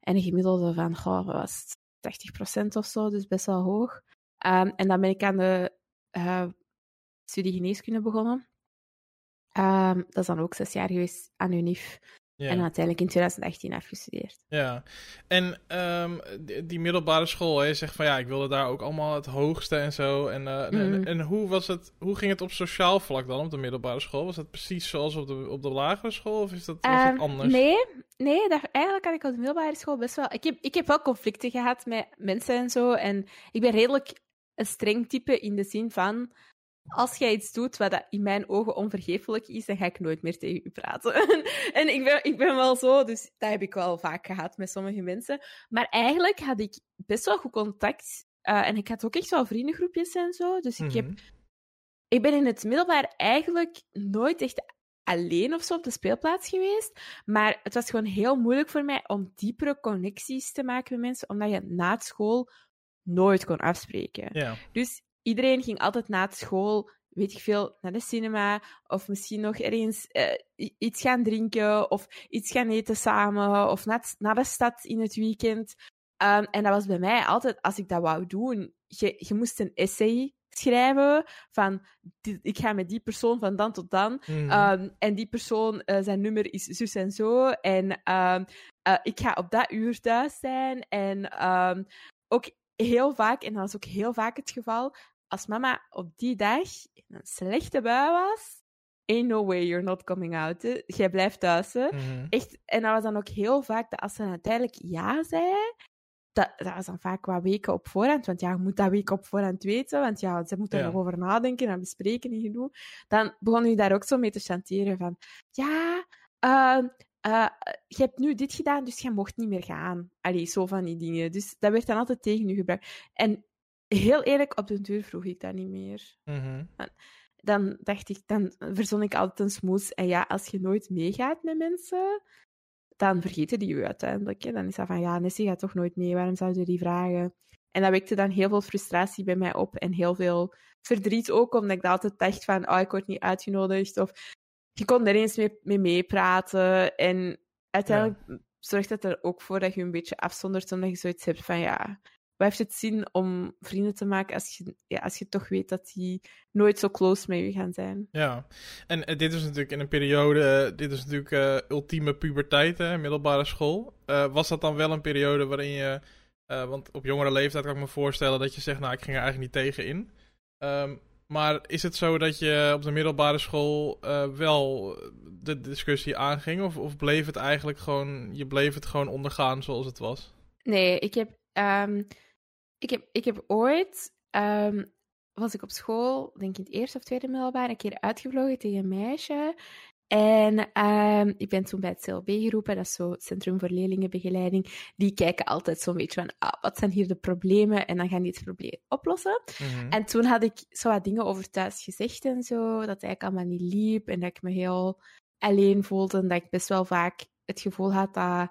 En een gemiddelde van, goh, was het 80% of zo, dus best wel hoog. Ehm, en dan ben ik aan de eh, studie geneeskunde begonnen. Ehm, dat is dan ook zes jaar geweest aan UNIF. ja. En uiteindelijk in 2018 afgestudeerd. Ja, en ehm, die, die middelbare school, je zegt van ja, ik wilde daar ook allemaal het hoogste en zo. En, eh, en, Mhm. en hoe, was het, hoe ging het op sociaal vlak dan op de middelbare school? Was het precies zoals op de, op de lagere school of is dat, was Ehm, anders? Nee, nee dat, eigenlijk had ik op de middelbare school best wel... Ik heb, ik heb wel conflicten gehad met mensen en zo. En ik ben redelijk een streng type in de zin van... Als jij iets doet wat dat in mijn ogen onvergeeflijk is, dan ga ik nooit meer tegen u praten. en ik ben, ik ben wel zo, dus dat heb ik wel vaak gehad met sommige mensen. Maar eigenlijk had ik best wel goed contact. eh, en ik had ook echt wel vriendengroepjes en zo. Dus ik heb Mhm. ik ben in het middelbaar eigenlijk nooit echt alleen of zo op de speelplaats geweest. Maar het was gewoon heel moeilijk voor mij om diepere connecties te maken met mensen, omdat je na school nooit kon afspreken. Ja, Dus iedereen ging altijd na school, weet ik veel, naar de cinema. Of misschien nog ergens eh, iets gaan drinken. Of iets gaan eten samen. Of naar, naar de stad in het weekend. Ehm, en dat was bij mij altijd, als ik dat wou doen, je, je moest een essay schrijven van die- ik ga met die persoon van dan tot dan. Mhm. Ehm, en die persoon, eh, zijn nummer is zus en zo. En ehm, eh, ik ga op dat uur thuis zijn. En ook heel vaak, en dat was ook heel vaak het geval, als mama op die dag in een slechte bui was, ain't no way you're not coming out. Hè. Jij blijft thuis. Hè. Mhm. Echt, en dat was dan ook heel vaak dat als ze uiteindelijk ja zei, dat, dat was dan vaak wat weken op voorhand. Want ja, je moet dat week op voorhand weten. Want ja, ze moeten er Ja. nog over nadenken en bespreken en gedoe. Dan begon je daar ook zo mee te chanteren van... Ja, eh, je hebt nu dit gedaan, dus je mocht niet meer gaan. Allee, zo van die dingen. Dus dat werd dan altijd tegen je gebruikt. En heel eerlijk, op de deur vroeg ik dat niet meer Mhm. dan dacht ik, dan verzon ik altijd een smoes. En ja, als je nooit meegaat met mensen, dan vergeten die je uiteindelijk. Hè. Dan is dat van, ja, Nessie gaat toch nooit mee, waarom zouden die vragen? En dat wekte dan heel veel frustratie bij mij op en heel veel verdriet ook, omdat ik altijd dacht van, oh, ik word niet uitgenodigd. Of je kon er eens mee, mee meepraten. En uiteindelijk zorgt dat er ook voor dat je een beetje afzondert, omdat je zoiets hebt van, ja, wat heeft het zin om vrienden te maken als je, ja, als je toch weet dat die nooit zo close met je gaan zijn? Ja, en eh, dit is natuurlijk in een periode, eh, dit is natuurlijk eh, ultieme puberteit, hè, middelbare school. Eh, was dat dan wel een periode waarin je, eh, want op jongere leeftijd kan ik me voorstellen dat je zegt, nou ik ging er eigenlijk niet tegen in. Ehm, maar is het zo dat je op de middelbare school eh, wel de discussie aanging? Of, of bleef het eigenlijk gewoon, je bleef het gewoon ondergaan zoals het was? Nee, ik heb, ehm, ik heb, ik heb ooit, ehm, was ik op school, denk ik in het eerste of tweede middelbaar, een keer uitgevlogen tegen een meisje. En ehm, ik ben toen bij het CLB geroepen, dat is zo het Centrum voor Leerlingenbegeleiding. Die kijken altijd zo'n beetje van, ah, wat zijn hier de problemen? En dan gaan die het probleem oplossen. Mhm. En toen had ik zo wat dingen over thuis gezegd en zo, dat het eigenlijk allemaal niet liep en dat ik me heel alleen voelde en dat ik best wel vaak het gevoel had dat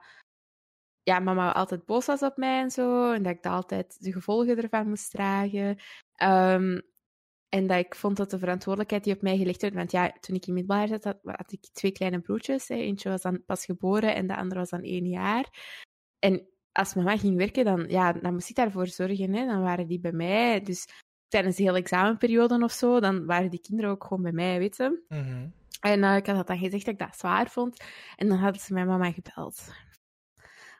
ja, mama altijd boos was op mij en zo en dat ik dat altijd de gevolgen ervan moest dragen. Ehm, en dat ik vond dat de verantwoordelijkheid die op mij gelegd werd, want ja, toen ik in middelbaar zat, had, had ik twee kleine broertjes. Hè. Eentje was dan pas geboren en de andere was dan één jaar. En als mama ging werken, dan, ja, dan moest ik daarvoor zorgen. Hè. Dan waren die bij mij. Dus tijdens de hele examenperiode of zo, dan waren die kinderen ook gewoon bij mij, weet je. Mhm. En eh, ik had dat dan gezegd dat ik dat zwaar vond. En dan hadden ze mijn mama gebeld.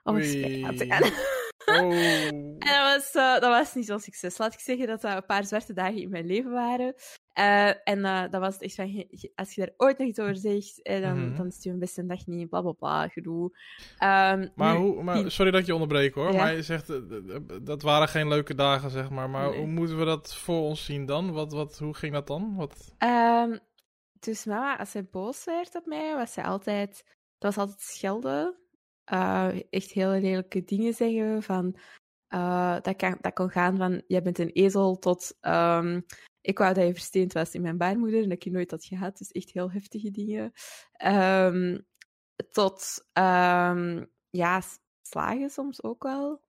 Om een gesprek aan te gaan. Oh. En dat was, eh, dat was niet zo'n succes. Laat ik zeggen dat dat een paar zwarte dagen in mijn leven waren. Uh, en uh, dat was echt van, als je daar ooit nog iets over zegt, eh, dan, Mhm. dan is het je een beste dag niet, bla bla bla, gedoe. Um, Maar nu, hoe, maar, die- sorry dat ik je onderbreek hoor, Ja. maar je zegt eh, eh, dat waren geen leuke dagen zeg maar. Maar Nee. hoe moeten we dat voor ons zien dan? Wat, wat, hoe ging dat dan? Wat... Ehm, dus mama, als zij boos werd op mij, was zij altijd... Dat was altijd schelden. Eh, echt heel lelijke dingen zeggen. Van, eh, dat, kan, dat kon gaan van, jij bent een ezel, tot... ehm, ik wou dat je versteend was in mijn baarmoeder en dat ik je nooit had gehad. Dus echt heel heftige dingen. Ehm, tot, ehm, ja, slagen soms ook wel.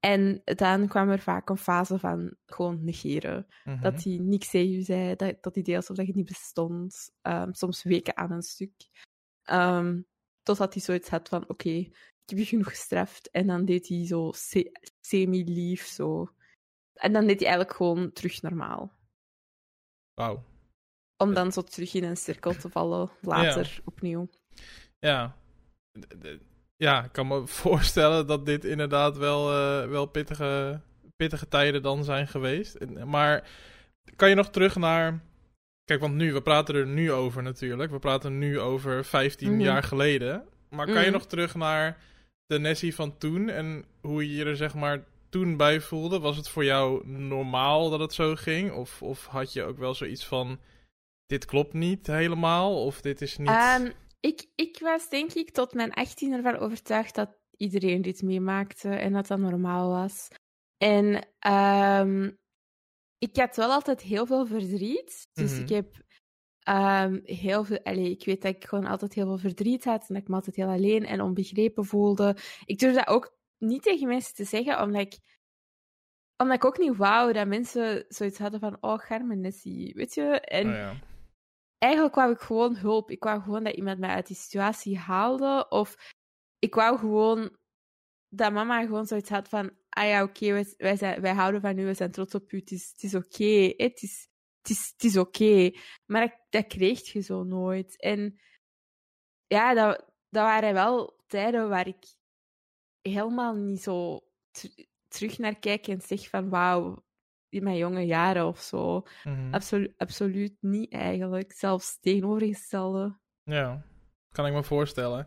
En dan kwam er vaak een fase van gewoon negeren. Mhm. Dat hij niks tegen je zei, dat, dat hij deed alsof dat je niet bestond. Soms weken aan een stuk. Totdat hij zoiets had van, oké, ik heb je genoeg gestraft. En dan deed hij zo se- semi-lief, zo. En dan deed hij eigenlijk gewoon terug normaal. Wauw. Om dan zo terug in een cirkel te vallen, later opnieuw. Ja. Ja, ik kan me voorstellen dat dit inderdaad wel, eh, wel pittige, pittige tijden dan zijn geweest. Maar kan je nog terug naar... Kijk, want nu, we praten er nu over natuurlijk. We praten nu over 15 Mhm. jaar geleden. Maar kan je Mhm. nog terug naar de Nessie van toen en hoe je je er zeg maar toen bij voelde? Was het voor jou normaal dat het zo ging? Of, of had je ook wel zoiets van, dit klopt niet helemaal? Of dit is niet... Ehm, ik, ik was denk ik tot mijn 18 ervan overtuigd dat iedereen dit meemaakte en dat dat normaal was. En ehm, ik had wel altijd heel veel verdriet. Dus Mhm. ik heb ehm, heel veel. Ik weet dat ik gewoon altijd heel veel verdriet had en dat ik me altijd heel alleen en onbegrepen voelde. Ik durfde dat ook niet tegen mensen te zeggen, omdat ik, omdat ik ook niet wou dat mensen zoiets hadden van: oh, garme Nessie, weet je? En Oh ja. eigenlijk wou ik gewoon hulp. Ik wou gewoon dat iemand mij uit die situatie haalde. Of ik wou gewoon dat mama gewoon zoiets had van... Ah ja, oké, wij, wij, zijn- wij houden van u, we zijn trots op u. Het is, het is oké, het is, het is, het is oké. Maar dat, dat kreeg je zo nooit. En ja, dat, dat waren wel tijden waar ik helemaal niet zo ter- terug naar kijk en zeg van... Wauw, in mijn jonge jaren of zo. Absolu absoluut niet eigenlijk. Zelfs tegenovergestelde. Ja, kan ik me voorstellen.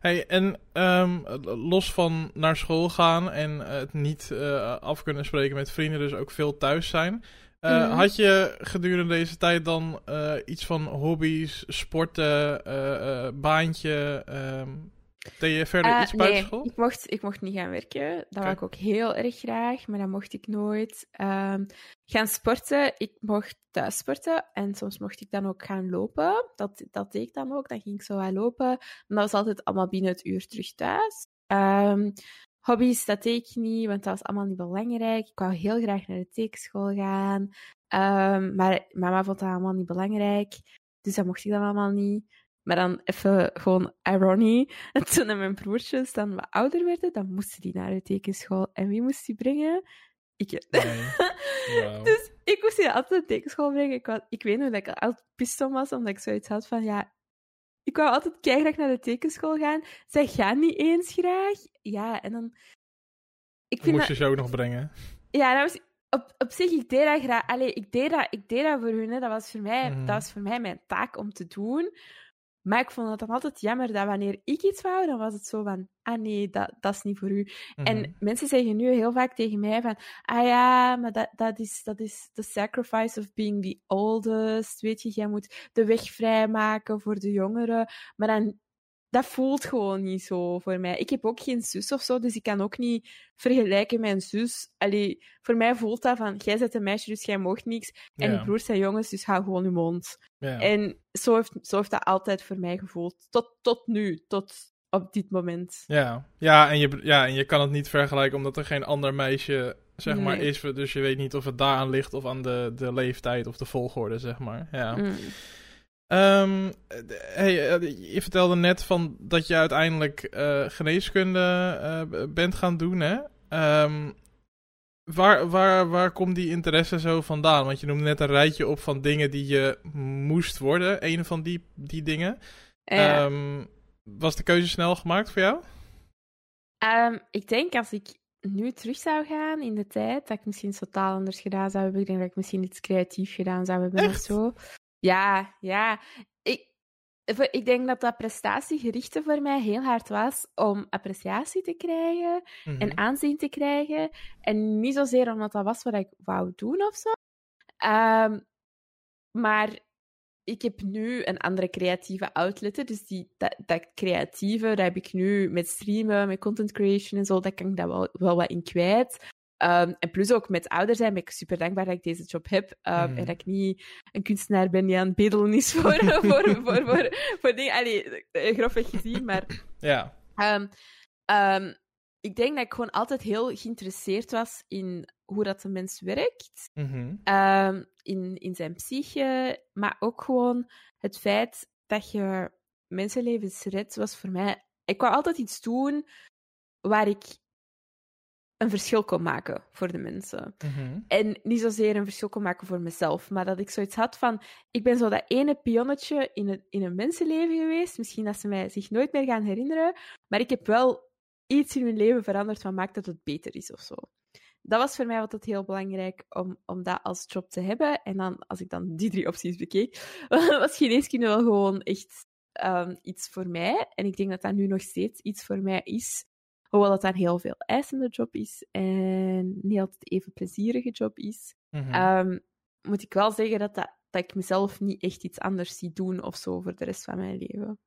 Hey, en ehm, los van naar school gaan en eh, het niet eh, af kunnen spreken met vrienden, dus ook veel thuis zijn. eh, Mhm. Had je gedurende deze tijd dan iets van hobby's, sporten, baantje? ehm deed je verder Eh, iets buiten nee, school? ik mocht, ik mocht niet gaan werken. Dat wou Oké. ik ook heel erg graag, maar dat mocht ik nooit. Ehm, gaan sporten, ik mocht thuis sporten en soms mocht ik dan ook gaan lopen. Dat, dat deed ik dan ook, dan ging ik zo gaan lopen. Maar dat was altijd allemaal binnen het uur terug thuis. Ehm, hobby's, dat deed ik niet, want dat was allemaal niet belangrijk. Ik wou heel graag naar de tekenschool gaan, Ehm, maar mama vond dat allemaal niet belangrijk. Dus dat mocht ik dan allemaal niet. Maar dan even gewoon ironie. En toen mijn broertjes dan wat ouder werden, dan moesten die naar de tekenschool. En wie moest die brengen? Ik. Nee. Dus ik moest die altijd naar de tekenschool brengen. Ik, wou- ik weet nog dat ik altijd pist om was, omdat ik zoiets had van, ja... Ik wou altijd keihard naar de tekenschool gaan. Zij gaan niet eens graag. Ja, en dan... Ik vind Moest dat, je ze ook nog brengen? ja, dat was, op, op zich, ik deed dat graag. Allee, ik deed dat, ik deed dat voor hun. Hè. Dat, was voor mij, Mhm. dat was voor mij mijn taak om te doen. Maar ik vond het dan altijd jammer dat wanneer ik iets wou, dan was het zo van, ah nee, dat, dat is niet voor u. Mhm. En mensen zeggen nu heel vaak tegen mij van, ah ja, maar dat, dat, is, dat is the sacrifice of being the oldest. Weet je, jij moet de weg vrijmaken voor de jongeren. Maar dan, dat voelt gewoon niet zo voor mij. Ik heb ook geen zus of zo, dus ik kan ook niet vergelijken met een zus. Allee, voor mij voelt dat van, jij bent een meisje, dus jij mag niks. En Ja. broers zijn jongens, dus hou gewoon je mond. Ja. En zo heeft, zo heeft dat altijd voor mij gevoeld. Tot, tot nu, tot op dit moment. Ja, ja, en je, ja, en je kan het niet vergelijken omdat er geen ander meisje zeg maar is. Dus je weet niet of het daaraan ligt of aan de, de leeftijd of de volgorde, zeg maar. Ja. Mm. D- hey, eh, je vertelde net van dat je uiteindelijk eh, geneeskunde eh, bent gaan doen, hè? Ehm, waar, waar, waar komt die interesse zo vandaan? Want je noemde net een rijtje op van dingen die je moest worden. Een van die, die dingen. Ja. Ehm, was de keuze snel gemaakt voor jou? Ik denk als ik nu terug zou gaan in de tijd, dat ik misschien iets totaal anders gedaan zou hebben. Ik denk dat ik misschien iets creatief gedaan zou hebben Echt? of zo. Ja, ja. Ik, ik denk dat dat prestatiegerichte voor mij heel hard was om appreciatie te krijgen Mhm. en aanzien te krijgen. En niet zozeer omdat dat was wat ik wou doen of zo. Ehm, maar ik heb nu een andere creatieve outlet. Dus die, dat, dat creatieve, dat heb ik nu met streamen, met content creation en zo. Dat kan ik daar wel, wel wat in kwijt. Ehm, en plus ook met ouder zijn ben ik super dankbaar dat ik deze job heb. ehm, Mhm. En dat ik niet een kunstenaar ben die aan het bedelen is voor, voor, voor, voor, voor dingen. Allee, eh, grofweg gezien, maar Ja. Ehm, ik denk dat ik gewoon altijd heel geïnteresseerd was in hoe dat de mens werkt, Mhm. in, in zijn psyche, maar ook gewoon het feit dat je mensenlevens redt, was voor mij... Ik wou altijd iets doen waar ik een verschil kon maken voor de mensen. Mhm. En niet zozeer een verschil kon maken voor mezelf, maar dat ik zoiets had van: ik ben zo dat ene pionnetje in een, in een mensenleven geweest. Misschien dat ze mij zich nooit meer gaan herinneren, maar ik heb wel iets in mijn leven veranderd wat maakt dat het beter is of zo. Dat was voor mij altijd heel belangrijk om, om dat als job te hebben. En dan, als ik dan die drie opties bekeek, was geneeskunde wel gewoon echt ehm, iets voor mij. En ik denk dat dat nu nog steeds iets voor mij is. Hoewel dat een heel veel eisende job is en niet altijd even plezierige job is, Mhm. ehm, moet ik wel zeggen dat, dat, dat ik mezelf niet echt iets anders zie doen of zo voor de rest van mijn leven.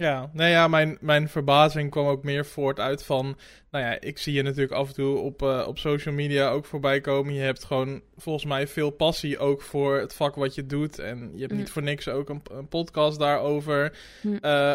Ja, nee, ja, mijn, mijn verbazing kwam ook meer voort uit van... Nou ja, ik zie je natuurlijk af en toe op, eh, op social media ook voorbij komen. Je hebt gewoon volgens mij veel passie ook voor het vak wat je doet. En je hebt Mm. niet voor niks ook een, een podcast daarover Mm. eh,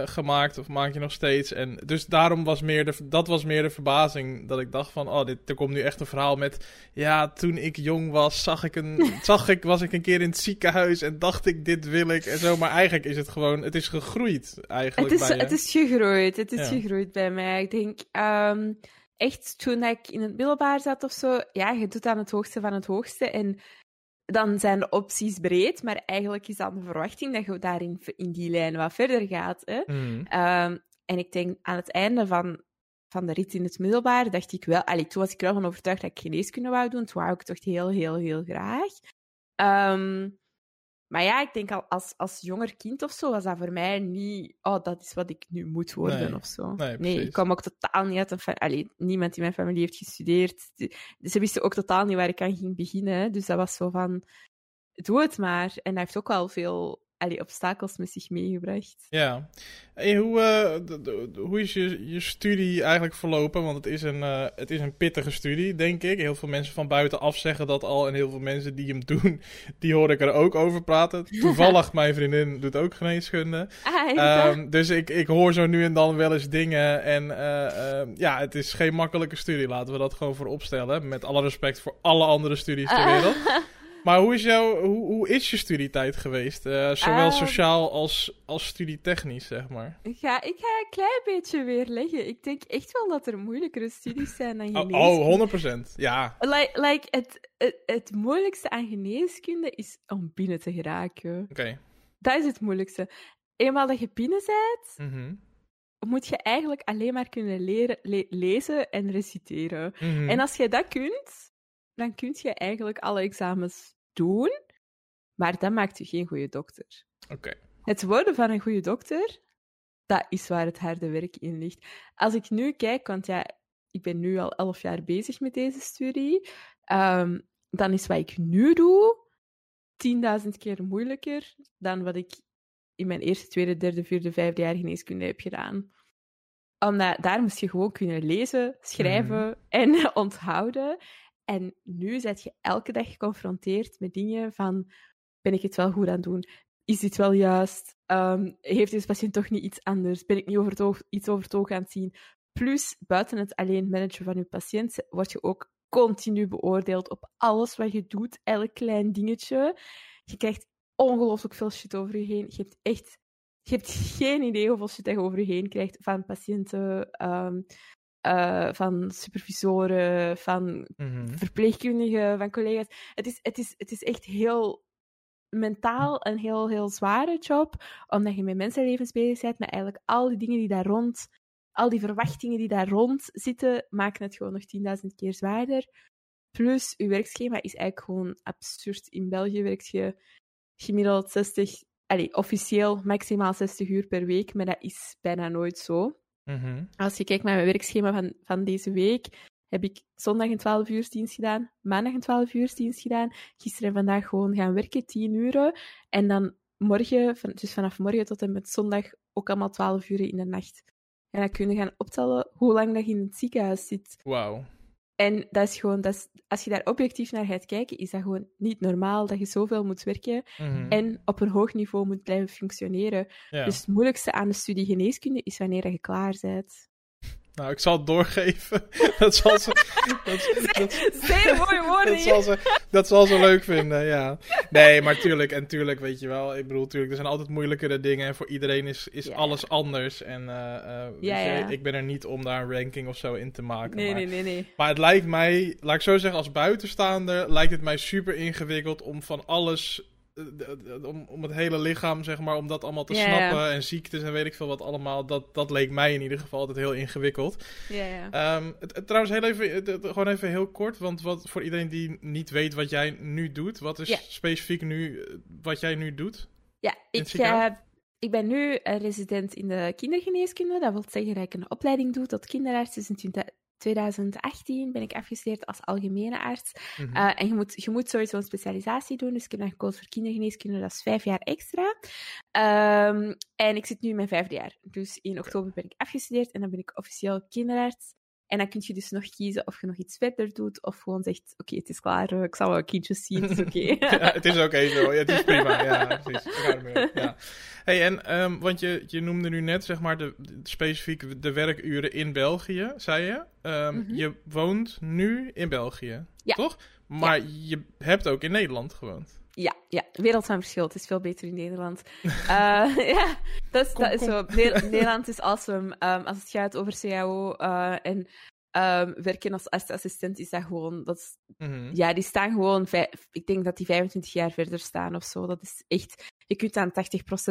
eh, gemaakt. Of maak je nog steeds. En dus daarom was meer de, dat was meer de verbazing. Dat ik dacht van, oh, dit, er komt nu echt een verhaal met... Ja, toen ik jong was, zag ik een, zag ik, was ik een keer in het ziekenhuis en dacht ik, dit wil ik en zo. Maar eigenlijk is het gewoon, het is gegroeid eigenlijk Het is, bij je. het is gegroeid. Het is Ja. gegroeid bij mij. Ik denk ehm, echt toen ik in het middelbaar zat of zo, ja, je doet aan het hoogste van het hoogste. En dan zijn de opties breed, maar eigenlijk is dan de verwachting dat je daarin in die lijn wat verder gaat. Hè? Mhm. Ehm, en ik denk aan het einde van, van de rit in het middelbaar, dacht ik wel, allee, toen was ik er wel van overtuigd dat ik geneeskunde wou doen. Toen wou ik toch heel, heel, heel graag. Ehm, maar ja, ik denk al als, als jonger kind of zo was dat voor mij niet, oh, dat is wat ik nu moet worden Nee. of zo. Nee, ik kwam ook totaal niet uit een fa- allee, niemand in mijn familie heeft gestudeerd. Ze wisten ook totaal niet waar ik aan ging beginnen. hè. Dus dat was zo van, doe het maar. En dat heeft ook wel veel allee, obstakels met zich meegebracht. Ja. En hoe, eh, hoe is je, je studie eigenlijk verlopen? Want het is, een, eh, het is een pittige studie, denk ik. Heel veel mensen van buitenaf zeggen dat al. En heel veel mensen die hem doen, die hoor ik er ook over praten. Toevallig, mijn vriendin doet ook geneeskunde. Ah. Ehm, dus ik, ik hoor zo nu en dan wel eens dingen. En eh, ehm, ja, het is geen makkelijke studie. Laten we dat gewoon voor opstellen. Met alle respect voor alle andere studies ter wereld. Maar hoe is, jouw, hoe, hoe is je studietijd geweest? Eh, zowel Ehm. sociaal als, als studietechnisch, zeg maar. Ik ga, ik ga een klein beetje weerleggen. Ik denk echt wel dat er moeilijkere studies zijn dan Oh, geneeskunde. oh 100%. Ja. Like, like het, het, het moeilijkste aan geneeskunde is om binnen te geraken. Oké. Dat is het moeilijkste. Eenmaal dat je binnen bent, Mhm. moet je eigenlijk alleen maar kunnen leren, le- lezen en reciteren. Mhm. En als je dat kunt, dan kun je eigenlijk alle examens doen, maar dat maakt je geen goede dokter. Oké. Het worden van een goede dokter, dat is waar het harde werk in ligt. Als ik nu kijk, want ja, ik ben nu al elf jaar bezig met deze studie, ehm, dan is wat ik nu doe 10.000 keer moeilijker dan wat ik in mijn eerste, tweede, derde, vierde, vijfde jaar geneeskunde heb gedaan. Omdat daar moest je gewoon kunnen lezen, schrijven en onthouden. En nu zet je elke dag geconfronteerd met dingen van, ben ik het wel goed aan het doen? Is dit wel juist? Ehm, heeft deze patiënt toch niet iets anders? Ben ik niet iets over het oog aan het zien? Plus, buiten het alleen managen van je patiënt, word je ook continu beoordeeld op alles wat je doet, elk klein dingetje. Je krijgt ongelooflijk veel shit over je heen. Je hebt echt je hebt geen idee hoeveel shit je over je heen krijgt van patiënten, ehm, eh, van supervisoren, van Mhm. verpleegkundigen, van collega's. Het is, het is, het is echt heel mentaal een heel, heel zware job, omdat je met mensenlevens bezig bent, met eigenlijk al die dingen die daar rond al die verwachtingen die daar rond zitten, maken het gewoon nog 10.000 keer zwaarder. Plus, uw werkschema is eigenlijk gewoon absurd. In België werkt je gemiddeld 60, allee, officieel maximaal 60 uur per week, maar dat is bijna nooit zo. Mhm. Als je kijkt naar mijn werkschema van, van deze week, heb ik zondag een 12 uur dienst gedaan, maandag een 12 uur dienst gedaan, gisteren en vandaag gewoon gaan werken, 10 uur. En dan morgen, dus vanaf morgen tot en met zondag, ook allemaal 12 uur in de nacht. En dan kun je gaan optellen hoe lang dat je in het ziekenhuis zit. Wauw. En dat is gewoon, dat is, als je daar objectief naar gaat kijken, is dat gewoon niet normaal dat je zoveel moet werken Mhm. en op een hoog niveau moet blijven functioneren. Ja. Dus het moeilijkste aan de studie geneeskunde is wanneer je klaar bent. Nou, ik zal het doorgeven. dat zal ze... Dat, dat, Zeer mooie woorden dat, zal ze, dat zal ze leuk vinden, ja. Nee, maar tuurlijk, en tuurlijk, weet je wel. Ik bedoel, tuurlijk, er zijn altijd moeilijkere dingen. En voor iedereen is, is Ja. alles anders. En eh, eh, weet Ja, je, ja. ik ben er niet om daar een ranking of zo in te maken. Nee, maar, nee, nee, nee. maar het lijkt mij, laat ik zo zeggen, als buitenstaander, lijkt het mij super ingewikkeld om van alles. Eh, Om, om het hele lichaam, zeg maar, om dat allemaal te snappen. En ziektes en weet ik veel wat allemaal. Dat, dat leek mij in ieder geval altijd heel ingewikkeld. Ja, ja. Ehm, het, het- trouwens, heel even, het- gewoon even heel kort. Want wat, voor iedereen die niet weet wat jij nu doet, wat is specifiek nu eh, wat jij nu doet? Ja, ik, eh, ik ben nu een resident in de kindergeneeskunde. Dat wil zeggen dat ik een opleiding doe tot kinderarts. Dus in 20 2018 ben ik afgestudeerd als algemene arts. Mhm. Eh, en je moet, je moet sowieso een specialisatie doen. Dus ik heb dan gekozen voor kindergeneeskunde. Dat is vijf jaar extra. Ehm, en ik zit nu in mijn vijfde jaar. Dus in oktober ben ik afgestudeerd en dan ben ik officieel kinderarts. En dan kun je dus nog kiezen of je nog iets verder doet of gewoon zegt, oké, het is klaar, ik zal wel kindjes zien, het is oké. ja, het is oké zo. Ja, het is prima. Ja, precies. Ja. Hey, en, ehm, want je, je noemde nu net, zeg maar, de, de- specifiek de werkuren in België, zei je. Ehm, Mhm. Je woont nu in België, Ja. toch? Maar je hebt ook in Nederland gewoond. Ja, ja, wereld van verschil. Het is veel beter in Nederland. Eh, ja, dat is, Kom, dat is kom. zo. Ne- Nederland is awesome. Ehm, als het gaat over CAO eh, en ehm, werken als artsassistent, is dat gewoon... Dat is- Mhm. ja, die staan gewoon... ik denk dat die 25 jaar verder staan of zo. Dat is echt... Je kunt aan 80%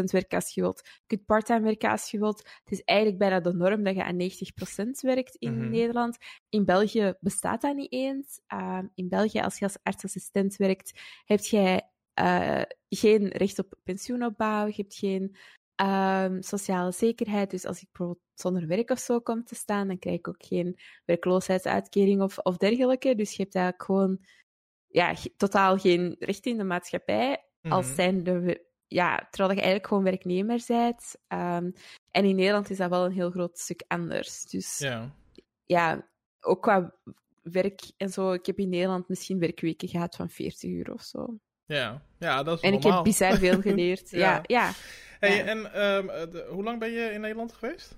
werken als je wilt. Je kunt parttime werken als je wilt. Het is eigenlijk bijna de norm dat je aan 90% werkt in Mhm. Nederland. In België bestaat dat niet eens. Ehm, in België, als je als artsassistent werkt, heb jij eh, geen recht op pensioenopbouw, je hebt geen ehm, sociale zekerheid. Dus als ik bijvoorbeeld zonder werk of zo kom te staan, dan krijg ik ook geen werkloosheidsuitkering of, of dergelijke. Dus je hebt eigenlijk gewoon ja, totaal geen recht in de maatschappij. Als Mhm. zijnde, ja, terwijl je eigenlijk gewoon werknemer bent. Ehm, en in Nederland is dat wel een heel groot stuk anders. Dus Ja. ja, ook qua werk en zo. Ik heb in Nederland misschien werkweken gehad van 40 uur of zo. Ja. ja, dat is En ik heb bizar veel geleerd. Ja. ja. ja, Hey, Ja. en ehm, eh, de- hoe lang ben je in Nederland geweest?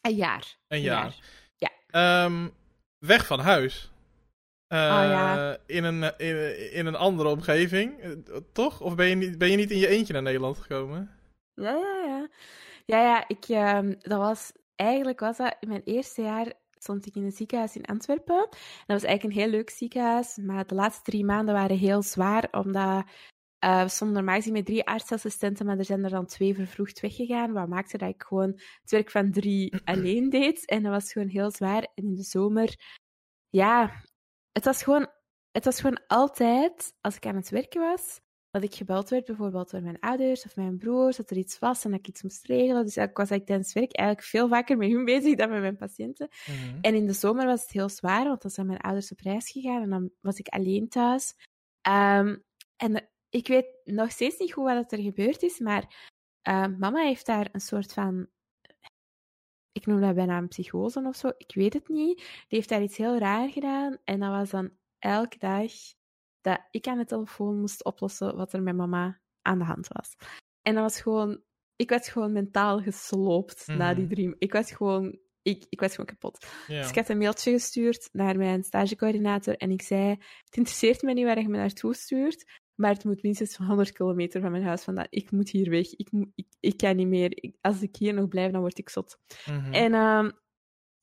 Een jaar. Een Een jaar. Ja. Ehm, weg van huis. Oh, ja. in, een, eh, in, in een andere omgeving, toch? Of ben je, niet, ben je niet in je eentje naar Nederland gekomen? Ja, ja, ja. Ja, ja, ik, ehm, dat was, eigenlijk was dat in mijn eerste jaar stond ik in een ziekenhuis in Antwerpen. Dat was eigenlijk een heel leuk ziekenhuis, maar de laatste drie maanden waren heel zwaar, omdat eh, we stonden normaal gezien met drie artsassistenten, maar er zijn er dan twee vervroegd weggegaan, wat maakte dat ik gewoon het werk van drie alleen deed. En dat was gewoon heel zwaar. En in de zomer, ja, het was gewoon, het was gewoon altijd, als ik aan het werken was, dat ik gebeld werd, bijvoorbeeld door mijn ouders of mijn broers, dat er iets was en dat ik iets moest regelen. Dus ik was eigenlijk tijdens werk eigenlijk veel vaker met hun bezig dan met mijn patiënten. Mhm. En in de zomer was het heel zwaar, want dan zijn mijn ouders op reis gegaan en dan was ik alleen thuis. Ehm, en ik weet nog steeds niet goed wat er gebeurd is, maar eh, mama heeft daar een soort van. Ik noem dat bijna een psychose of zo, ik weet het niet. Die heeft daar iets heel raar gedaan en dat was dan elke dag dat ik aan de telefoon moest oplossen wat er met mama aan de hand was. En dat was gewoon. Ik was gewoon mentaal gesloopt na die Mhm. drie. Ik was gewoon. Ik, ik was gewoon kapot. Dus ik had een mailtje gestuurd naar mijn stagecoördinator en ik zei: Het interesseert me niet waar je me naartoe stuurt, maar het moet minstens van 100 kilometer van mijn huis vandaan. Ik moet hier weg. Ik, ik, ik kan niet meer. Ik- als ik hier nog blijf, dan word ik zot. Mhm. En ehm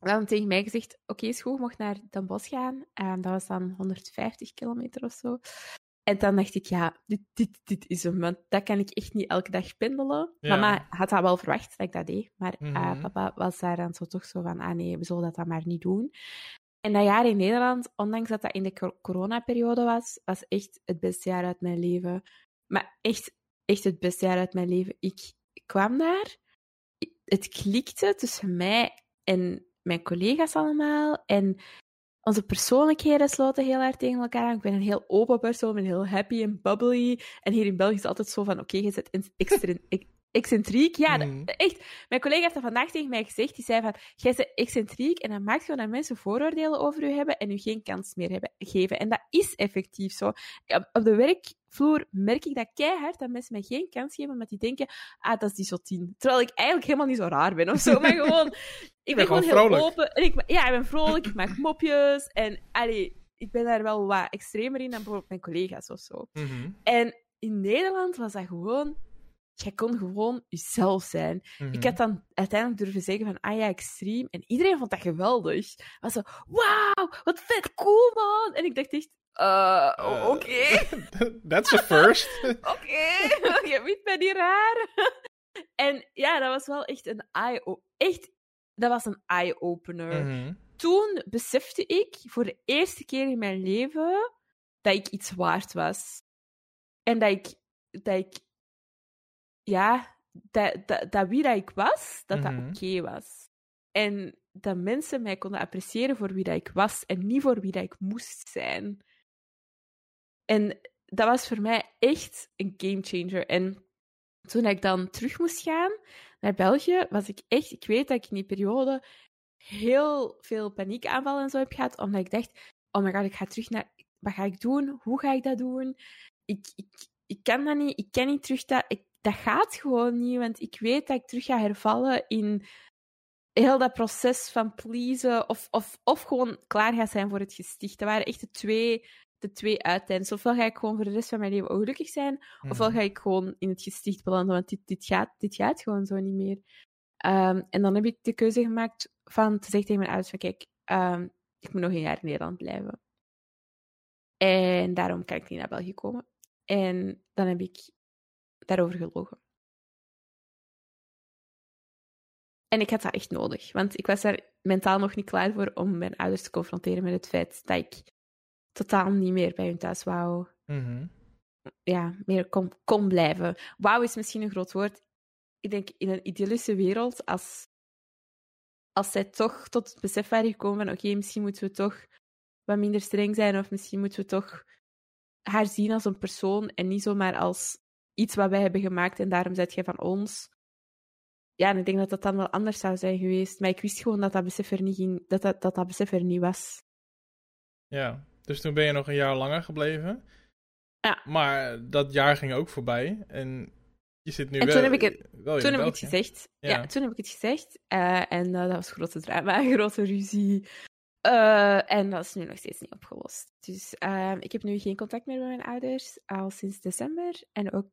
hadden tegen mij gezegd: Oké, is goed, je mocht naar Den Bosch gaan. En dat was dan 150 kilometer of zo. En dan dacht ik, ja, dit, dit, dit is hem. Want dat kan ik echt niet elke dag pendelen. Ja. Mama had dat wel verwacht dat ik dat deed. Maar eh, Mhm. papa was daar dan zo toch zo van, ah nee, we zullen dat dan maar niet doen. En dat jaar in Nederland, ondanks dat dat in de cor- coronaperiode was, was echt het beste jaar uit mijn leven. Maar echt, echt het beste jaar uit mijn leven. Ik kwam daar, het klikte tussen mij en mijn collega's allemaal. En onze persoonlijkheden sloten heel hard tegen elkaar aan. Ik ben een heel open persoon, ben heel happy en bubbly. En hier in België is het altijd zo van, oké, je bent in- extra, ex- excentriek. Ja, dat- Mhm. echt. Mijn collega heeft dat vandaag tegen mij gezegd. Die zei van, jij bent excentriek en dat maakt gewoon dat mensen vooroordelen over u hebben en u geen kans meer hebben, geven. En dat is effectief zo. Op, op de werkvloer merk ik dat keihard, dat mensen mij geen kans geven, omdat die denken, ah, dat is die zotien. Terwijl ik eigenlijk helemaal niet zo raar ben of zo, maar gewoon... Ik ben gewoon gewoon heel open. En ik, ja, ik ben vrolijk, ik maak mopjes. En allee, ik ben daar wel wat extremer in dan bijvoorbeeld mijn collega's of zo. Mhm, En in Nederland was dat gewoon... Jij kon gewoon jezelf zijn. mhm. Ik had dan uiteindelijk durven zeggen van, ah ja, extreem. En iedereen vond dat geweldig. Was zo, wauw, wat vet cool, man. En ik dacht echt, eh, Eh. oké, That's a first. oké, je vindt mij niet raar. en ja, dat was wel echt een eye Echt, dat was een eye-opener. Mhm. Toen besefte ik voor de eerste keer in mijn leven dat ik iets waard was. En dat ik, dat ik ja, dat, dat, dat wie dat ik was, dat Mhm. dat oké was. En dat mensen mij konden appreciëren voor wie dat ik was en niet voor wie dat ik moest zijn. En dat was voor mij echt een gamechanger. En toen ik dan terug moest gaan naar België, was ik echt... Ik weet dat ik in die periode heel veel paniekaanvallen en zo heb gehad, omdat ik dacht, oh my god, ik ga terug naar... Wat ga ik doen? Hoe ga ik dat doen? Ik, ik, ik kan dat niet. Ik kan niet terug dat... Ik, dat gaat gewoon niet, want ik weet dat ik terug ga hervallen in heel dat proces van pleasen of, of, of gewoon klaar ga zijn voor het gesticht. Dat waren echt de twee, de twee. Ofwel ga ik gewoon voor de rest van mijn leven ongelukkig zijn, ofwel Mhm. ga ik gewoon in het gesticht belanden, want dit, dit, gaat, dit gaat gewoon zo niet meer. Ehm, en dan heb ik de keuze gemaakt van te zeggen tegen mijn ouders van kijk, ehm, ik moet nog een jaar in Nederland blijven. En daarom kan ik niet naar België komen. En dan heb ik daarover gelogen. En ik had dat echt nodig, want ik was daar mentaal nog niet klaar voor om mijn ouders te confronteren met het feit dat ik totaal niet meer bij hun thuis wou Mhm. ja, meer kon, kon blijven. Wauw is misschien een groot woord. Ik denk in een idealische wereld, als, als zij toch tot het besef waren gekomen van oké, misschien moeten we toch wat minder streng zijn, of misschien moeten we toch haar zien als een persoon en niet zomaar als iets wat wij hebben gemaakt en daarom zet jij van ons. Ja, en ik denk dat dat dan wel anders zou zijn geweest. Maar ik wist gewoon dat dat besef er niet, ging, dat dat, dat, dat besef er niet was. Ja, dus toen ben je nog een jaar langer gebleven. Ja. Maar dat jaar ging ook voorbij. En je zit nu En wel, toen heb ik het- wel toen heb ik het gezegd. Ja. Ja. toen heb ik het gezegd. Eh, en eh, dat was grote drama, grote ruzie. Eh, en dat is nu nog steeds niet opgelost. Dus ehm, ik heb nu geen contact meer met mijn ouders, al sinds december. En ook,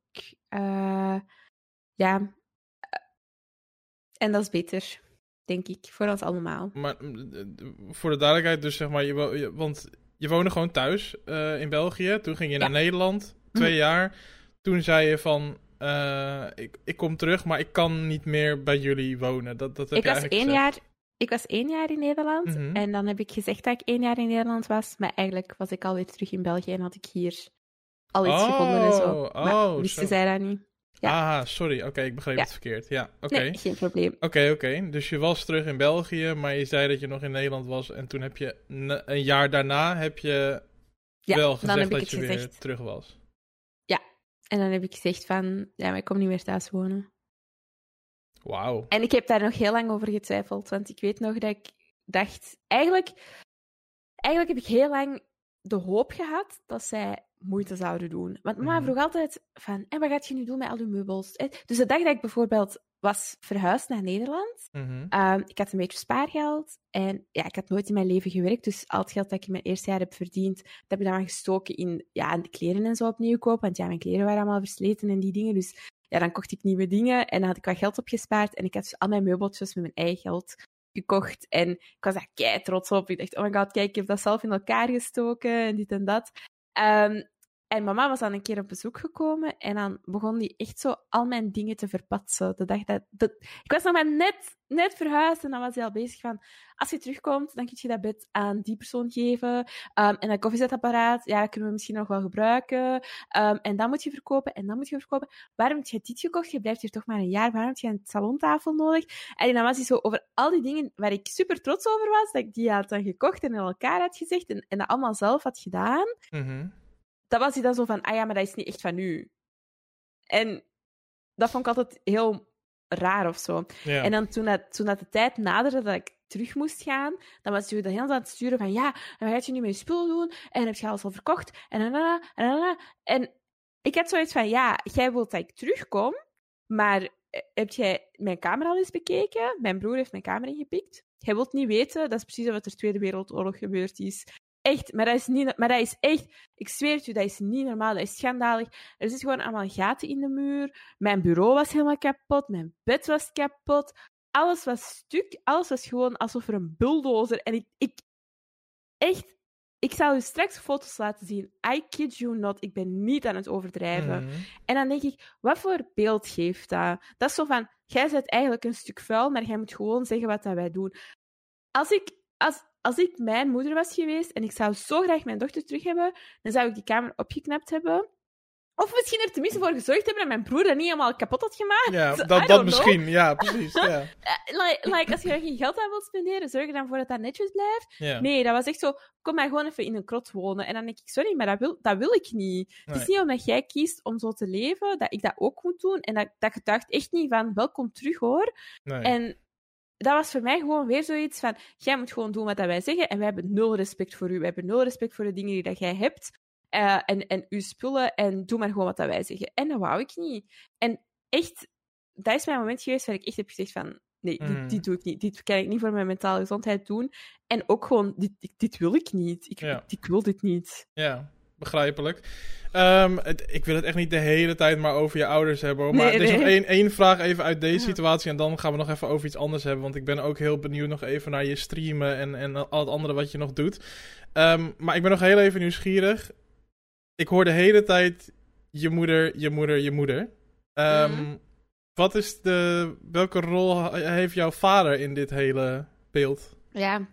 eh, ja... eh, en dat is beter, denk ik, voor ons allemaal. Maar mm, voor de duidelijkheid, dus zeg maar, je, wo- je- want je woonde gewoon thuis in België. Toen ging je naar Nederland, twee jaar. Toen zei je van, ik, ik kom terug, maar ik kan niet meer bij jullie wonen. Dat, dat heb Ik was, één gezegd. jaar, ik was één jaar in Nederland. Mhm. En dan heb ik gezegd dat ik één jaar in Nederland was. Maar eigenlijk was ik alweer terug in België en had ik hier al iets Oh, gevonden en zo. Maar oh, wisten zij dat niet? Ja. Ah, sorry. Oké, ik begreep Ja. het verkeerd. Ja, oké. Nee, geen probleem. Oké, oké. Dus je was terug in België, maar je zei dat je nog in Nederland was. En toen heb je een jaar daarna heb je Ja, wel gezegd dat je weer terug was. En dan heb ik gezegd van, ja, maar ik kom niet meer thuis wonen. Wauw. En ik heb daar nog heel lang over getwijfeld, want ik weet nog dat ik dacht... Eigenlijk, eigenlijk heb ik heel lang de hoop gehad dat zij moeite zouden doen. Want mama Mhm. vroeg altijd van, en wat gaat je nu doen met al je meubels? Dus de dag dat ik bijvoorbeeld was verhuisd naar Nederland. Ehm, ik had een beetje spaargeld en ja, ik had nooit in mijn leven gewerkt. Dus al het geld dat ik in mijn eerste jaar heb verdiend, dat heb ik dan gestoken in ja, kleren en zo opnieuw kopen. Want ja, mijn kleren waren allemaal versleten en die dingen. Dus ja, dan kocht ik nieuwe dingen en dan had ik wat geld opgespaard. En ik had dus al mijn meubeltjes met mijn eigen geld gekocht. En ik was daar kei trots op. Ik dacht, oh my god, kijk, ik heb dat zelf in elkaar gestoken en dit en dat. Ehm, En mama was dan een keer op bezoek gekomen en dan begon die echt zo al mijn dingen te verpatsen. Dat, ik was nog maar net, net verhuisd en dan was hij al bezig van, als je terugkomt, dan kun je dat bed aan die persoon geven. Um, en dat koffiezetapparaat, ja, kunnen we misschien nog wel gebruiken. Um, en dan moet je verkopen en dan moet je verkopen. Waarom heb je dit gekocht? Je blijft hier toch maar een jaar. Waarom heb je een salontafel nodig? En dan was hij zo over al die dingen waar ik super trots over was, dat ik die had dan gekocht en in elkaar had gezegd en, en dat allemaal zelf had gedaan. Mhm. Dat was hij dan zo van, ah ja, maar dat is niet echt van u. En dat vond ik altijd heel raar of zo. Ja. En dan toen, dat, toen dat de tijd naderde dat ik terug moest gaan, dan was hij de hele tijd aan het sturen van ja, en wat ga je nu met je spullen doen? En heb je alles al verkocht? En en en en en En ik had zoiets van ja, jij wilt dat ik terugkom, maar eh, heb jij mijn kamer al eens bekeken? Mijn broer heeft mijn kamer ingepikt. Jij wilt niet weten, dat is precies wat er Tweede Wereldoorlog gebeurd is. Echt, maar dat is, niet, maar dat is echt, ik zweer het u, dat is niet normaal, dat is schandalig. Er zitten gewoon allemaal gaten in de muur. Mijn bureau was helemaal kapot, mijn bed was kapot. Alles was stuk, alles was gewoon alsof er een bulldozer... En ik, ik echt, ik zal u straks foto's laten zien. I kid you not, ik ben niet aan het overdrijven. Mhm. En dan denk ik, wat voor beeld geeft dat? Dat is zo van, jij bent eigenlijk een stuk vuil, maar jij moet gewoon zeggen wat dat wij doen. Als ik, als, als ik mijn moeder was geweest en ik zou zo graag mijn dochter terug hebben, dan zou ik die kamer opgeknapt hebben. Of misschien er tenminste voor gezorgd hebben dat mijn broer dat niet helemaal kapot had gemaakt. Ja, dat, dat misschien. Ja, precies. Ja. Eh, like, like, als je er geen geld aan wilt spenderen, zorg er dan voor dat dat netjes blijft. Ja. Nee, dat was echt zo, kom maar gewoon even in een krot wonen. En dan denk ik, sorry, maar dat wil, dat wil ik niet. Het is niet omdat jij kiest om zo te leven, dat ik dat ook moet doen. En dat, dat getuigt echt niet van, welkom terug hoor. Nee. En dat was voor mij gewoon weer zoiets van, jij moet gewoon doen wat wij zeggen. En wij hebben nul respect voor u. We hebben nul respect voor de dingen die dat jij hebt. eh, en, en uw spullen. En doe maar gewoon wat dat wij zeggen. En dat wou ik niet. En echt, dat is mijn moment geweest waar ik echt heb gezegd van, nee, dit, dit doe ik niet. Dit kan ik niet voor mijn mentale gezondheid doen. En ook gewoon, dit, dit, dit wil ik niet. Ik, Ja. ik, ik wil dit niet. Ja, begrijpelijk. Ehm, het- ik wil het echt niet de hele tijd maar over je ouders hebben. hoor. Maar Nee, er is nee. nog één, één vraag even uit deze situatie. En dan gaan we nog even over iets anders hebben. Want ik ben ook heel benieuwd nog even naar je streamen en, en al het andere wat je nog doet. Ehm, maar ik ben nog heel even nieuwsgierig. Ik hoor de hele tijd je moeder, je moeder, je moeder. Ehm, Mhm. Wat is de, welke rol heeft jouw vader in dit hele beeld? Ja.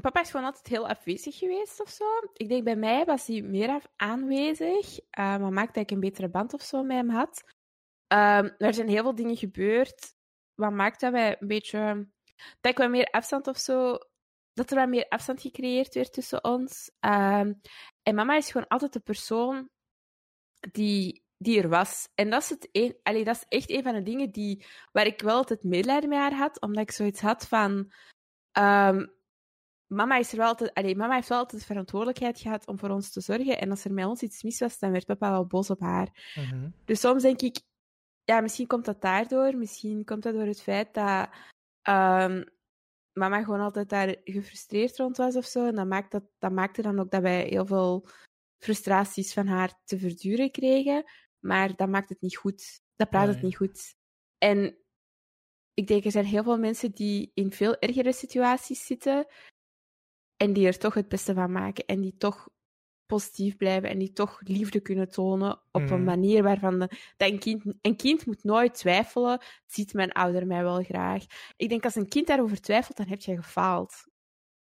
Papa is gewoon altijd heel afwezig geweest of zo. Ik denk bij mij was hij meer aanwezig. eh, wat maakte dat ik een betere band of zo met hem had. Ehm, er zijn heel veel dingen gebeurd. Wat maakt dat wij een beetje. Dat ik wat meer afstand of zo. Dat er wat meer afstand gecreëerd werd tussen ons. Ehm, en mama is gewoon altijd de persoon die, die er was. En dat is, het een, allee, dat is echt een van de dingen die, waar ik wel altijd medelijden met haar had. Omdat ik zoiets had van. ehm, mama, is er wel altijd, allee, mama heeft wel altijd de verantwoordelijkheid gehad om voor ons te zorgen. En als er met ons iets mis was, dan werd papa wel boos op haar. Mhm. Dus soms denk ik, ja, misschien komt dat daardoor. Misschien komt dat door het feit dat ehm, mama gewoon altijd daar gefrustreerd rond was of zo. En dat, maakt dat, dat maakte dan ook dat wij heel veel frustraties van haar te verduren kregen. Maar dat maakt het niet goed. Dat praat het niet goed. En ik denk, er zijn heel veel mensen die in veel ergere situaties zitten. En die er toch het beste van maken. En die toch positief blijven. En die toch liefde kunnen tonen op Mhm. een manier waarvan de, dat een, kind, een kind moet nooit twijfelen. Ziet mijn ouder mij wel graag? Ik denk, als een kind daarover twijfelt, dan heb je gefaald.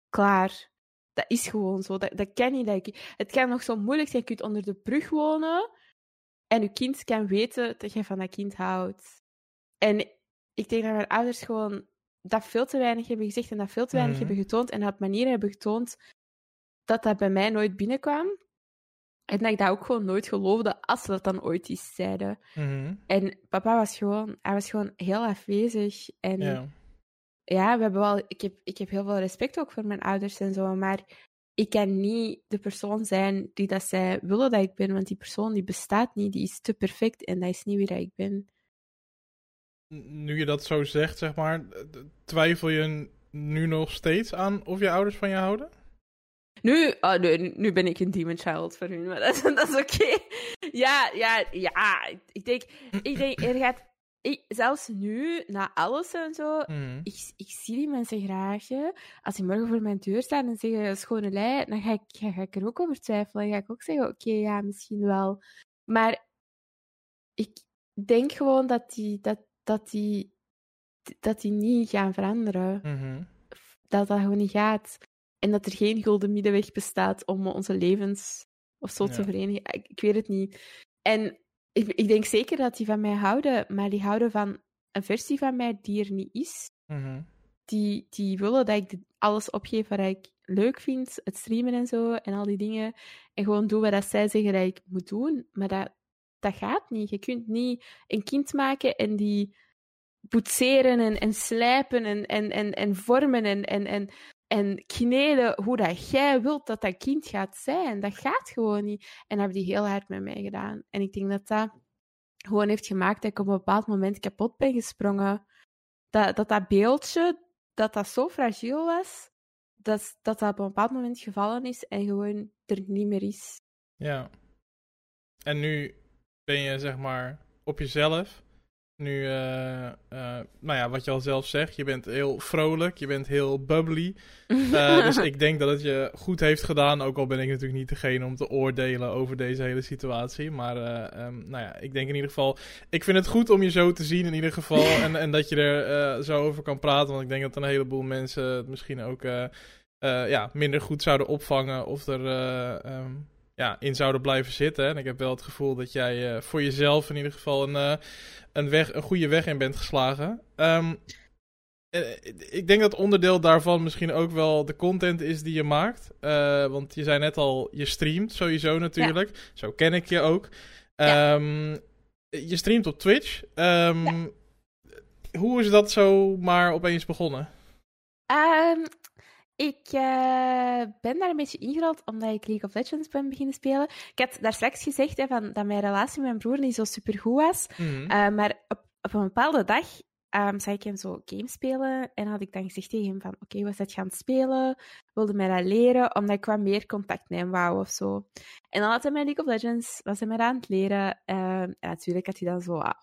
Klaar. Dat is gewoon zo. Dat, dat kan niet. Dat je- het kan nog zo moeilijk zijn. Je kunt onder de brug wonen. En je kind kan weten dat je van dat kind houdt. En ik denk dat mijn ouders gewoon dat veel te weinig hebben gezegd en dat veel te weinig Mhm. hebben getoond. En dat op manieren hebben getoond dat dat bij mij nooit binnenkwam. En dat ik dat ook gewoon nooit geloofde als ze dat dan ooit eens zeiden. Mhm. En papa was gewoon, hij was gewoon heel afwezig. En Ja. ja, we hebben wel, ik, heb, ik heb heel veel respect ook voor mijn ouders en zo, maar ik kan niet de persoon zijn die dat zij willen dat ik ben, want die persoon die bestaat niet, die is te perfect en dat is niet wie dat ik ben. Nu je dat zo zegt, zeg maar, twijfel je nu nog steeds aan of je ouders van je houden? Nu, oh nee, nu ben ik een demon child voor hun, maar dat, is- dat is oké. Ja, ja, ja. Ik denk, ik denk er, gaat, ik, zelfs nu, na alles en zo, Mhm. ik, ik zie die mensen graag. hè. Als die morgen voor mijn deur staan en zeggen schone lei, dan ga ik, ga, ga ik er ook over twijfelen. Dan ga ik ook zeggen, oké, ja, misschien wel. Maar ik denk gewoon dat die, dat, dat die, dat die niet gaan veranderen. Mhm. Dat dat gewoon niet gaat. En dat er geen gulden middenweg bestaat om onze levens of zo te verenigen. Ik, ik weet het niet. En ik, ik denk zeker dat die van mij houden, maar die houden van een versie van mij die er niet is. Mhm. Die, die willen dat ik alles opgeef wat ik leuk vind, het streamen en zo, en al die dingen. En gewoon doe wat dat zij zeggen dat ik moet doen. Maar dat, dat gaat niet. Je kunt niet een kind maken en die poetseren en, en slijpen en, en, en, en vormen en, en, en, en kneden hoe dat jij wilt dat dat kind gaat zijn. Dat gaat gewoon niet. En dat hebben die heel hard met mij gedaan. En ik denk dat dat gewoon heeft gemaakt dat ik op een bepaald moment kapot ben gesprongen. Dat dat, dat beeldje, dat dat zo fragiel was, dat, dat dat op een bepaald moment gevallen is en gewoon er niet meer is. Ja. En nu ben je zeg maar op jezelf. Nu, eh, eh, nou ja, wat je al zelf zegt, je bent heel vrolijk, je bent heel bubbly. Eh, dus ik denk dat het je goed heeft gedaan, ook al ben ik natuurlijk niet degene om te oordelen over deze hele situatie. Maar eh, ehm, nou ja, ik denk in ieder geval, ik vind het goed om je zo te zien in ieder geval. en, en dat je er zo over kan praten, want ik denk dat een heleboel mensen het misschien ook ja, minder goed zouden opvangen of er... eh, ehm, ja, in zouden blijven zitten. En ik heb wel het gevoel dat jij eh, voor jezelf in ieder geval een, eh, een, weg, een goede weg in bent geslagen. Ehm, eh, ik denk dat onderdeel daarvan misschien ook wel de content is die je maakt. Want je zei net al, je streamt sowieso natuurlijk. Zo ken ik je ook. Ja. Ehm, Je streamt op Twitch. Ehm, Hoe is dat zo maar opeens begonnen? Ik eh, ben daar een beetje ingerold omdat ik League of Legends ben beginnen spelen. Ik had daar straks gezegd hè, van, dat mijn relatie met mijn broer niet zo super goed was. Mhm. Eh, maar op, op een bepaalde dag ehm zag ik hem zo games spelen. En had ik dan gezegd tegen hem van, oké, wat zit je aan het spelen? Wilde mij dat leren, omdat ik wat meer contact met hem wou of zo. En dan had hij mij League of Legends, was hij mij dat aan het leren. Ehm, en natuurlijk had hij dan zo ah,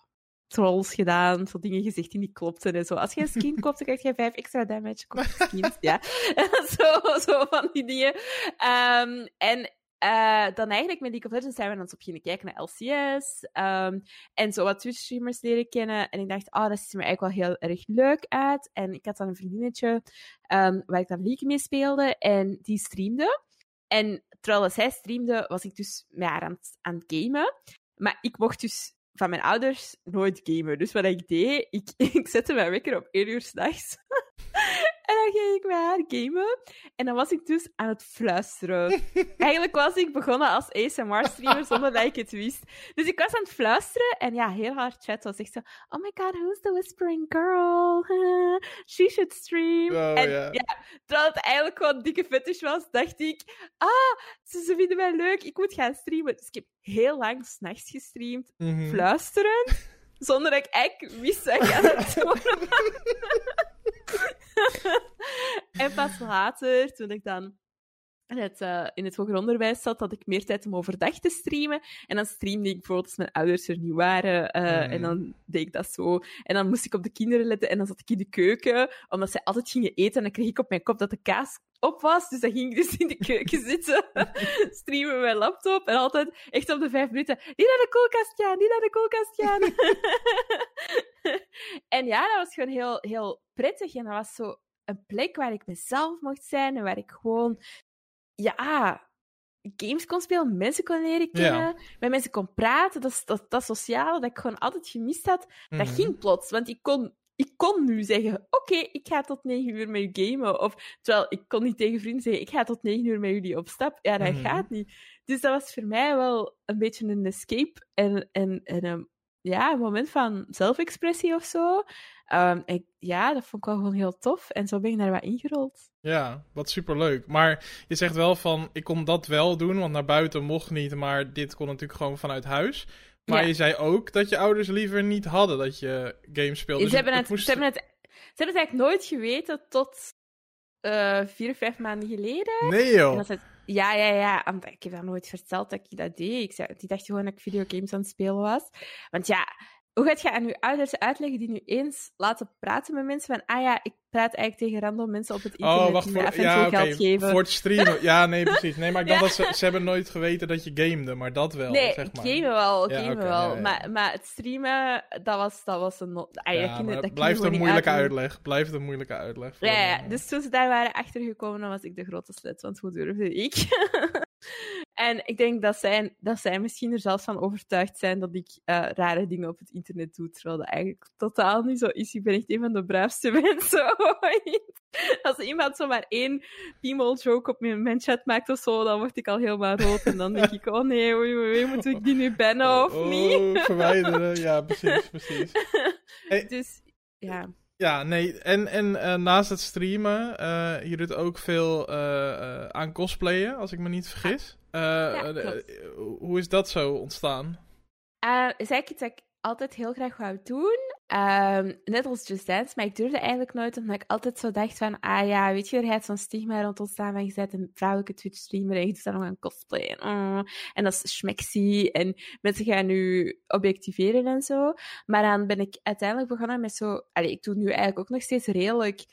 trolls gedaan, zo dingen gezegd die niet klopten en zo. Als je een skin koopt, dan krijg je vijf extra damage. Koop skins, ja. zo, zo van die dingen. Ehm, en eh, dan eigenlijk met League of Legends zijn we dan op beginnen kijken naar LCS. ehm, en zo wat Twitch-streamers leren kennen. En ik dacht, oh, dat ziet er eigenlijk wel heel erg leuk uit. En ik had dan een vriendinnetje ehm, waar ik dan League mee speelde. En die streamde. En terwijl zij streamde, was ik dus met haar aan aan het gamen. Maar ik mocht dus van mijn ouders nooit gamen. Dus wat ik deed, ik, ik zette mijn wekker op 1 uur s'nachts. En dan ging ik met haar gamen. En dan was ik dus aan het fluisteren. Eigenlijk was ik begonnen als ASMR-streamer zonder dat ik het wist. Dus ik was aan het fluisteren en ja, heel hard chat was echt zo... Oh my god, who's the whispering girl? She should stream. Oh, en ja. terwijl het eigenlijk gewoon een dikke fetish was, dacht ik... Ah, ze, ze vinden mij leuk, ik moet gaan streamen. Dus ik heb heel lang s'nachts gestreamd, Mhm. fluisterend, zonder dat ik eigenlijk wist dat ik aan het doen was. en pas later, toen ik dan het, eh, in het hoger onderwijs zat, had ik meer tijd om overdag te streamen. En dan streamde ik bijvoorbeeld als mijn ouders er niet waren. eh, Mhm. En dan deed ik dat zo. En dan moest ik op de kinderen letten. En dan zat ik in de keuken, omdat zij altijd gingen eten. En dan kreeg ik op mijn kop dat de kaas op was. Dus dan ging ik dus in de keuken zitten, streamen met mijn laptop. En altijd echt op de vijf minuten, niet naar de koelkast gaan, niet naar de koelkast gaan. en ja, dat was gewoon heel, heel prettig. En dat was zo een plek waar ik mezelf mocht zijn en waar ik gewoon, ja, games kon spelen, mensen kon leren kennen, met mensen kon praten. Dat, dat, dat sociale dat ik gewoon altijd gemist had, dat Mhm. ging plots. Want ik kon, ik kon nu zeggen, oké, ik ga tot negen uur met u gamen. Of, terwijl ik kon niet tegen vrienden zeggen, ik ga tot negen uur met jullie op stap. Ja, dat Mhm. gaat niet. Dus dat was voor mij wel een beetje een escape en, en, en ja, een moment van zelfexpressie of zo. Ehm, ik, ja, dat vond ik wel gewoon heel tof. En zo ben ik daar wat ingerold. Ja, wat superleuk. Maar je zegt wel van, ik kon dat wel doen, want naar buiten mocht niet, maar dit kon natuurlijk gewoon vanuit huis. Maar Ja. je zei ook dat je ouders liever niet hadden dat je games speelde. ze, Dus hebben het, moest- ze, hebben het, ze hebben het eigenlijk nooit geweten tot eh, vier, vijf maanden geleden. Nee En joh. dat het, ja, ja, ja. omdat Ik heb dat nooit verteld dat ik dat deed. Ik zei, die dacht gewoon dat ik videogames aan het spelen was. Want ja, hoe gaat je aan je ouders uitleggen die nu eens laten praten met mensen van, ah ja, ik praat eigenlijk tegen random mensen op het internet Oh, wacht die voor, me af en ja, toe geld geven. voor het streamen. Ja, nee, precies. Nee, maar ik Ja. dat ze, ze hebben nooit geweten dat je gamede, maar dat wel, Nee, zeg maar. gamen wel, Ja, gamen wel. Maar, maar het streamen, dat was, dat was een... Ah, ja, dat blijft een moeilijke uitleg. Blijft een moeilijke uitleg. Ja, ja, dus toen ze daar waren achtergekomen, dan was ik de grote slet, want hoe durfde ik? en ik denk dat zij, dat zij misschien er zelfs van overtuigd zijn dat ik eh, rare dingen op het internet doe, terwijl dat eigenlijk totaal niet zo is. Ik ben echt een van de braafste mensen ooit. Als iemand zomaar één female joke op mijn, mijn chat maakt of zo, dan word ik al helemaal rood. En dan denk ik, oh nee, oei, oei, moet ik die nu bannen of oh, niet? verwijderen. Ja, precies, precies. Hey. Dus, ja. Ja, nee. En, en eh, naast het streamen, eh je doet ook veel aan cosplayen, als ik me niet vergis. Eh, eh, eh, hoe is dat zo ontstaan? Is eigenlijk iets dat ik altijd heel graag wou doen. Ehm, net als Just Dance, maar ik durfde eigenlijk nooit, omdat ik altijd zo dacht van, ah ja, weet je, er gaat zo'n stigma rond ontstaan van je bent een vrouwelijke Twitch-streamer en je doet dan nog een cosplay. En, mm, en dat is schmexy en mensen gaan nu objectiveren en zo. Maar dan ben ik uiteindelijk begonnen met zo... Allee, ik doe nu eigenlijk ook nog steeds redelijk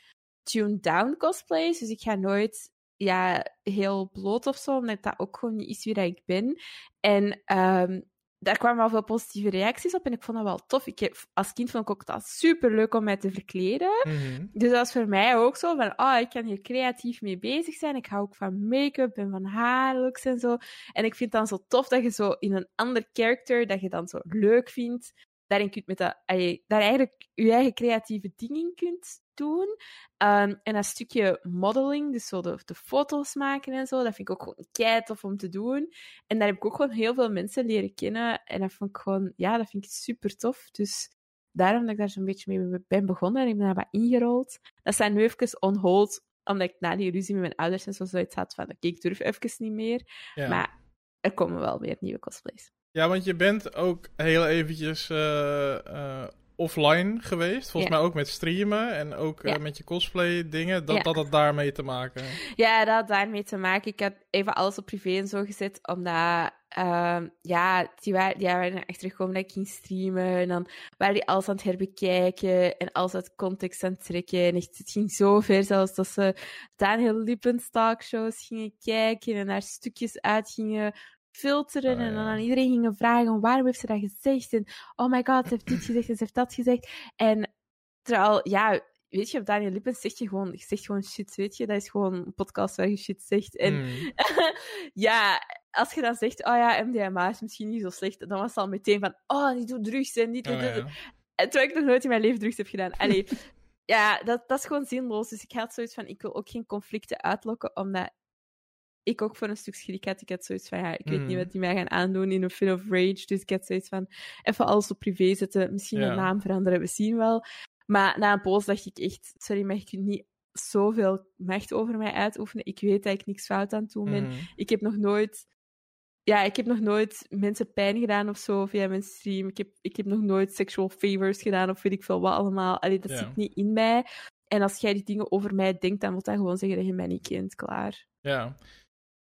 tuned-down cosplays, dus ik ga nooit ja, heel bloot of zo, omdat dat ook gewoon niet is wie dat ik ben. En ehm, daar kwamen al veel positieve reacties op en ik vond dat wel tof. Ik heb, als kind vond ik ook dat super leuk om mij te verkleden. Mhm. Dus dat was voor mij ook zo van, oh, ik kan hier creatief mee bezig zijn. Ik hou ook van make-up en van haarlooks en zo. En ik vind het dan zo tof dat je zo in een ander character, dat je dan zo leuk vindt, daarin kunt met dat, daar eigenlijk je eigen creatieve dingen kunt doen. Ehm, en dat stukje modeling, dus zo de, de foto's maken en zo, dat vind ik ook gewoon kei tof om te doen. En daar heb ik ook gewoon heel veel mensen leren kennen. En dat vond ik gewoon, ja, dat vind ik super tof. Dus daarom dat ik daar zo'n beetje mee ben begonnen en ik ben daar wat ingerold. Dat zijn nu even on hold, omdat ik na die ruzie met mijn ouders en zo zoiets had van, oké, ik durf even niet meer. Ja. Maar er komen wel weer nieuwe cosplays. ja, want je bent ook heel eventjes eh, eh, offline geweest. Volgens Ja. mij ook met streamen en ook eh, met je cosplay dingen. Dat, Ja. dat had daarmee te maken. Ja, dat had daarmee te maken. Ik had even alles op privé en zo gezet, omdat ehm, ja, die waren, die waren erachter gekomen dat ik ging streamen. En dan waren die alles aan het herbekijken en alles uit context aan het trekken. En echt, het ging zo ver zelfs dat ze Daniel Lippens talkshows gingen kijken en daar stukjes uit gingen filteren. Ah, en dan aan iedereen gingen vragen, waarom heeft ze dat gezegd? En oh my god, ze heeft dit gezegd en ze heeft dat gezegd. En terwijl, ja... Weet je, op Daniel Lippens zeg je gewoon, zegt gewoon shit, weet je. Dat is gewoon een podcast waar je shit zegt. En Mm. ja, als je dan zegt, oh ja, MDMA is misschien niet zo slecht, dan was het al meteen van, oh, die doet drugs en Oh, dit. ja. En terwijl ik nog nooit in mijn leven drugs heb gedaan. Allee, ja, dat, dat is gewoon zinloos. Dus ik had zoiets van, ik wil ook geen conflicten uitlokken, omdat ik ook voor een stuk schrik had. Ik had zoiets van, ja, ik weet niet Mhm. wat die mij gaan aandoen in een fit of rage. Dus ik had zoiets van, even alles op privé zetten, misschien Ja. mijn naam veranderen, we zien wel. Maar na een poos dacht ik echt, sorry, maar je kunt niet zoveel macht over mij uitoefenen. Ik weet dat ik niks fout aan het doen ben. Mhm. Ik heb nog nooit. Ja, ik heb nog nooit mensen pijn gedaan of zo via mijn stream. Ik heb, ik heb nog nooit sexual favors gedaan of weet ik veel wat allemaal. Allee, dat Ja. zit niet in mij. En als jij die dingen over mij denkt, dan wil dat gewoon zeggen dat je mij niet kent. Klaar. Ja.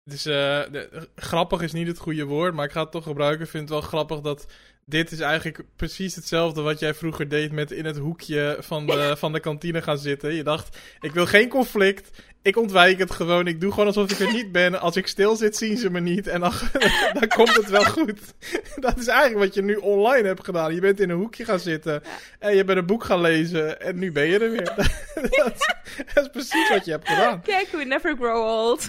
Dus de- grappig is niet het goede woord, maar ik ga het toch gebruiken. Ik vind het wel grappig dat dit is eigenlijk precies hetzelfde wat jij vroeger deed met in het hoekje van de, van de kantine gaan zitten. Je dacht, ik wil geen conflict, ik ontwijk het gewoon, ik doe gewoon alsof ik er niet ben. Als ik stil zit, zien ze me niet en dan, dan komt het wel goed. Dat is eigenlijk wat je nu online hebt gedaan. Je bent in een hoekje gaan zitten en je bent een boek gaan lezen en nu ben je er weer. Dat, is- dat is precies wat je hebt gedaan. Kijk, we never grow old.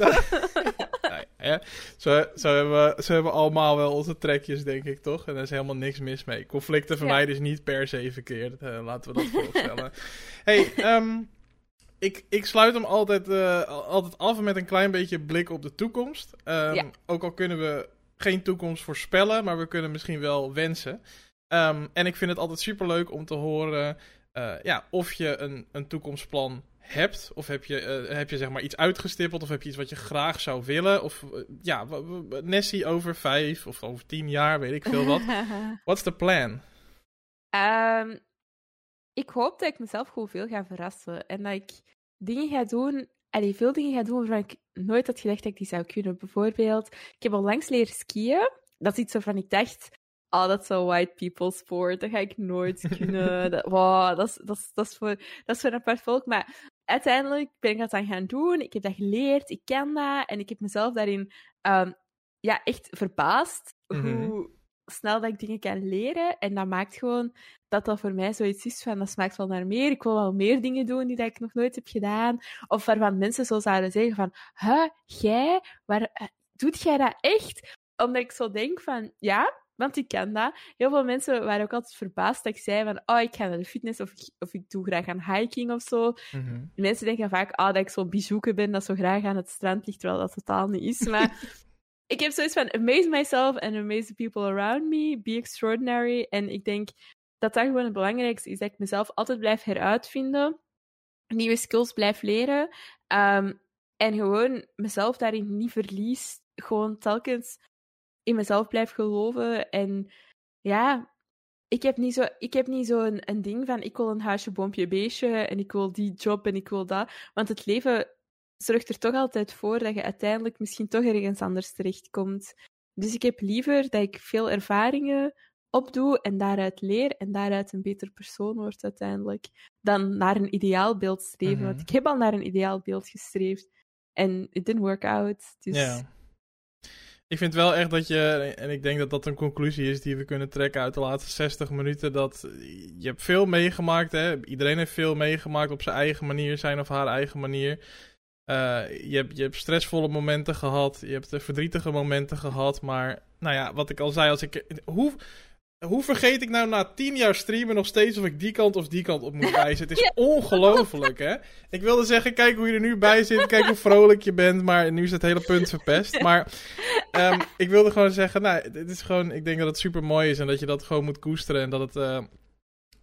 Hè? Zo, zo, hebben we, zo hebben we allemaal wel onze trekjes, denk ik, toch? En er is helemaal niks mis mee. Conflicten Ja. vermijden is niet per se verkeerd. eh, laten we dat vooropstellen. hey, ehm, ik, ik sluit hem altijd, eh, al- altijd af met een klein beetje blik op de toekomst. Ehm, Ja. Ook al kunnen we geen toekomst voorspellen, maar we kunnen misschien wel wensen. Ehm, en ik vind het altijd superleuk om te horen eh, ja, of je een, een toekomstplan hebt. Of heb je, eh, heb je zeg maar iets uitgestippeld. Of heb je iets wat je graag zou willen. Of ja, Nessie over vijf of over tien jaar, weet ik veel wat. What's the plan? Ehm, ik hoop dat ik mezelf gewoon veel ga verrassen. En dat ik dingen ga doen, allee, veel dingen ga doen waarvan ik nooit had gedacht dat ik die zou kunnen. Bijvoorbeeld, ik heb al langs leren skiën. Dat is iets waarvan ik dacht, oh, dat is een white people sport, dat ga ik nooit kunnen. dat, wow, dat, is, dat, is, dat, is voor, dat is voor een apart volk. Maar uiteindelijk ben ik dat dan gaan doen. Ik heb dat geleerd, ik ken dat. En ik heb mezelf daarin um, ja, echt verbaasd Mhm. hoe snel dat ik dingen kan leren. En dat maakt gewoon dat dat voor mij zoiets is van, dat smaakt wel naar meer. Ik wil wel meer dingen doen die dat ik nog nooit heb gedaan. Of waarvan mensen zo zouden zeggen van, huh, jij, waar, eh, doet jij dat echt? Omdat ik zo denk van, ja, want ik kan dat. Heel veel mensen waren ook altijd verbaasd dat ik zei van, oh, ik ga naar de fitness of ik, of ik doe graag aan hiking of zo. Mhm. Mensen denken vaak, ah, dat ik zo'n bijzoeken ben dat zo graag aan het strand ligt, terwijl dat totaal niet is. Maar ik heb zoiets van, amaze myself and amaze the people around me, be extraordinary. En ik denk dat dat gewoon het belangrijkste is, dat ik mezelf altijd blijf heruitvinden, nieuwe skills blijf leren, ehm, en gewoon mezelf daarin niet verlies. Gewoon telkens in mezelf blijf geloven. En ja, ik heb niet zo, ik heb niet zo een, een ding van ik wil een huisje, boompje, beestje en ik wil die job en ik wil dat. Want het leven zorgt er toch altijd voor dat je uiteindelijk misschien toch ergens anders terechtkomt. Dus ik heb liever dat ik veel ervaringen opdoe en daaruit leer en daaruit een beter persoon word uiteindelijk, dan naar een ideaalbeeld streven. Mhm. Want ik heb al naar een ideaalbeeld gestreefd en it didn't work out. Dus Ja. Ik vind wel echt dat je, en ik denk dat dat een conclusie is die we kunnen trekken uit de laatste 60 minuten, dat je hebt veel meegemaakt, hè? Iedereen heeft veel meegemaakt op zijn eigen manier, zijn of haar eigen manier. Eh, je, hebt, je hebt stressvolle momenten gehad, je hebt eh, verdrietige momenten gehad, maar nou ja, wat ik al zei, als ik, hoe, hoe vergeet ik nou na tien jaar streamen nog steeds of ik die kant of die kant op moet wijzen? Het is ongelooflijk, hè? Ik wilde zeggen, kijk hoe je er nu bij zit, kijk hoe vrolijk je bent, maar nu is het hele punt verpest. Maar ehm, ik wilde gewoon zeggen, nou, dit is gewoon, ik denk dat het super mooi is en dat je dat gewoon moet koesteren en dat het, eh,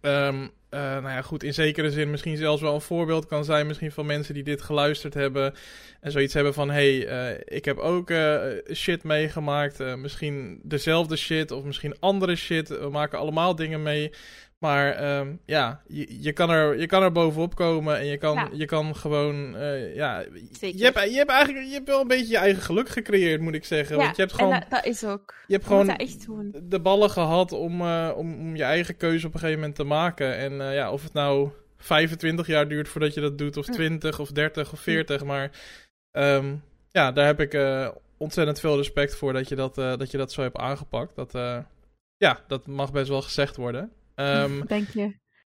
ehm, eh, nou ja, goed, in zekere zin misschien zelfs wel een voorbeeld kan zijn, misschien van mensen die dit geluisterd hebben en zoiets hebben van, hey, eh, ik heb ook eh, shit meegemaakt, misschien dezelfde shit of misschien andere shit, we maken allemaal dingen mee. Maar ehm, ja, je, je, kan er, je kan er bovenop komen en je kan, Ja. je kan gewoon, eh, ja, Zeker. je hebt, je hebt eigenlijk je hebt wel een beetje je eigen geluk gecreëerd, moet ik zeggen. Ja, Want je hebt gewoon dat, dat is ook. je hebt gewoon echt de ballen gehad om, eh, om, om je eigen keuze op een gegeven moment te maken. En eh, ja, of het nou 25 jaar duurt voordat je dat doet, of Ja. 20 of 30 of 40. Maar ehm, ja, daar heb ik ontzettend veel respect voor dat je dat, dat je dat zo hebt aangepakt. Dat, ja, dat mag best wel gezegd worden. Ehm, Dank je.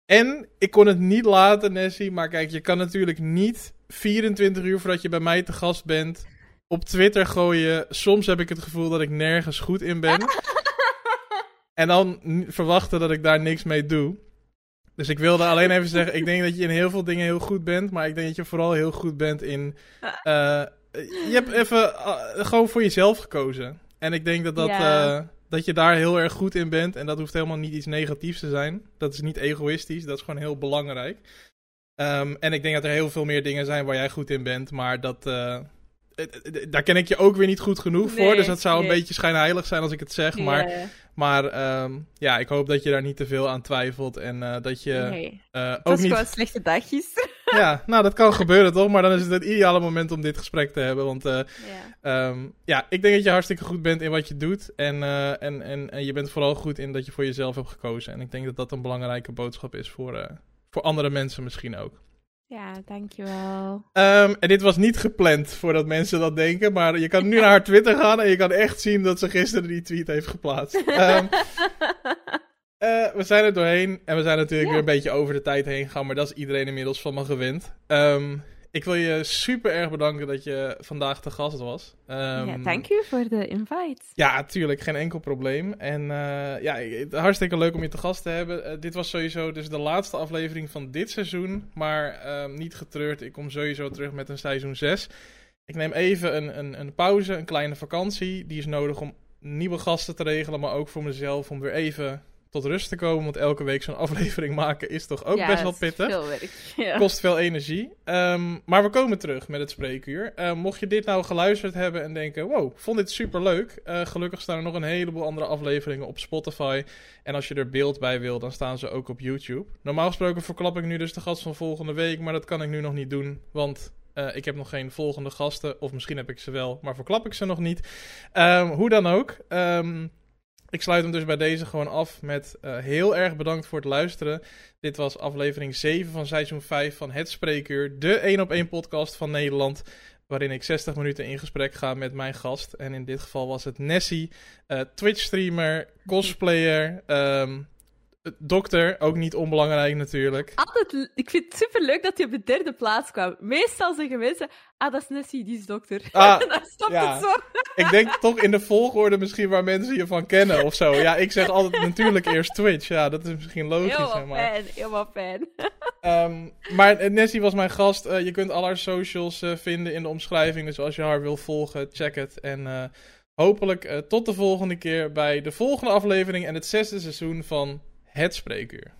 en ik kon het niet laten, Nessie. Maar kijk, je kan natuurlijk niet 24 uur voordat je bij mij te gast bent. op Twitter gooien. Soms heb ik het gevoel dat ik nergens goed in ben. en dan verwachten dat ik daar niks mee doe. Dus ik wilde alleen even zeggen: ik denk dat je in heel veel dingen heel goed bent. Maar ik denk dat je vooral heel goed bent in. eh, je hebt even eh, gewoon voor jezelf gekozen. En ik denk dat dat. Ja. eh, dat je daar heel erg goed in bent. En dat hoeft helemaal niet iets negatiefs te zijn. Dat is niet egoïstisch. Dat is gewoon heel belangrijk. Ehm, en ik denk dat er heel veel meer dingen zijn waar jij goed in bent. Maar dat. eh, daar ken ik je ook weer niet goed genoeg voor. Dus dat zou een beetje schijnheilig zijn als ik het zeg. Maar, Ja, maar ehm, ja, ik hoop dat je daar niet te veel aan twijfelt. En eh, dat je nee. eh, Het ook was niet. gewoon slechte dagjes. Ja, nou, dat kan gebeuren toch? Maar dan is het het ideale moment om dit gesprek te hebben. Want eh, ja. Ehm, ja, ik denk dat je hartstikke goed bent in wat je doet. En, eh, en, en, en je bent vooral goed in dat je voor jezelf hebt gekozen. En ik denk dat dat een belangrijke boodschap is voor, eh, voor andere mensen misschien ook. Ja, dankjewel. Ehm, en dit was niet gepland voordat mensen dat denken. Maar je kan nu naar haar Twitter gaan en je kan echt zien dat ze gisteren die tweet heeft geplaatst. Ehm, eh, we zijn er doorheen en we zijn natuurlijk Ja. weer een beetje over de tijd heen gegaan. Maar dat is iedereen inmiddels van me gewend. Ehm, ik wil je super erg bedanken dat je vandaag te gast was. ja, Ehm, dank u voor de invite. Ja, tuurlijk, geen enkel probleem. En eh, ja, hartstikke leuk om je te gast te hebben. Eh, dit was sowieso dus de laatste aflevering van dit seizoen. Maar ehm, niet getreurd, ik kom sowieso terug met een seizoen 6. Ik neem even een, een, een pauze, een kleine vakantie. Die is nodig om nieuwe gasten te regelen, maar ook voor mezelf om weer even tot rust te komen. Want elke week zo'n aflevering maken is toch ook ja, best wel pittig. Veel werk. Ja. Kost veel energie. Ehm, maar we komen terug met het spreekuur. Eh, mocht je dit nou geluisterd hebben en denken: wow, vond dit super leuk. gelukkig staan er nog een heleboel andere afleveringen op Spotify. En als je er beeld bij wil, dan staan ze ook op YouTube. Normaal gesproken verklap ik nu dus de gast van volgende week. Maar dat kan ik nu nog niet doen. Want eh, ik heb nog geen volgende gasten. Of misschien heb ik ze wel, maar verklap ik ze nog niet. Ehm, hoe dan ook. Ehm, Ik sluit hem dus bij deze gewoon af met uh, heel erg bedankt voor het luisteren. Dit was aflevering 7 van seizoen 5 van Het Spreekuur, de 1 op 1 podcast van Nederland. Waarin ik 60 minuten in gesprek ga met mijn gast. En in dit geval was het Nessie, uh, Twitch-streamer, cosplayer, um, dokter, ook niet onbelangrijk natuurlijk. Altijd, ik vind het super leuk dat je op de derde plaats kwam. Meestal zeggen mensen, ah, dat is Nessie, die is dokter. Ah, dan stopt ja. het zo. ik denk toch in de volgorde misschien waar mensen je van kennen of zo. Ja, ik zeg altijd natuurlijk eerst Twitch. Ja, dat is misschien logisch. Heel maar. fijn, helemaal fijn. um, maar Nessie was mijn gast. Uh, je kunt al haar socials uh, vinden in de omschrijving. Dus als je haar wil volgen, check het. En uh, hopelijk tot de volgende keer bij de volgende aflevering en het zesde seizoen van het spreekuur.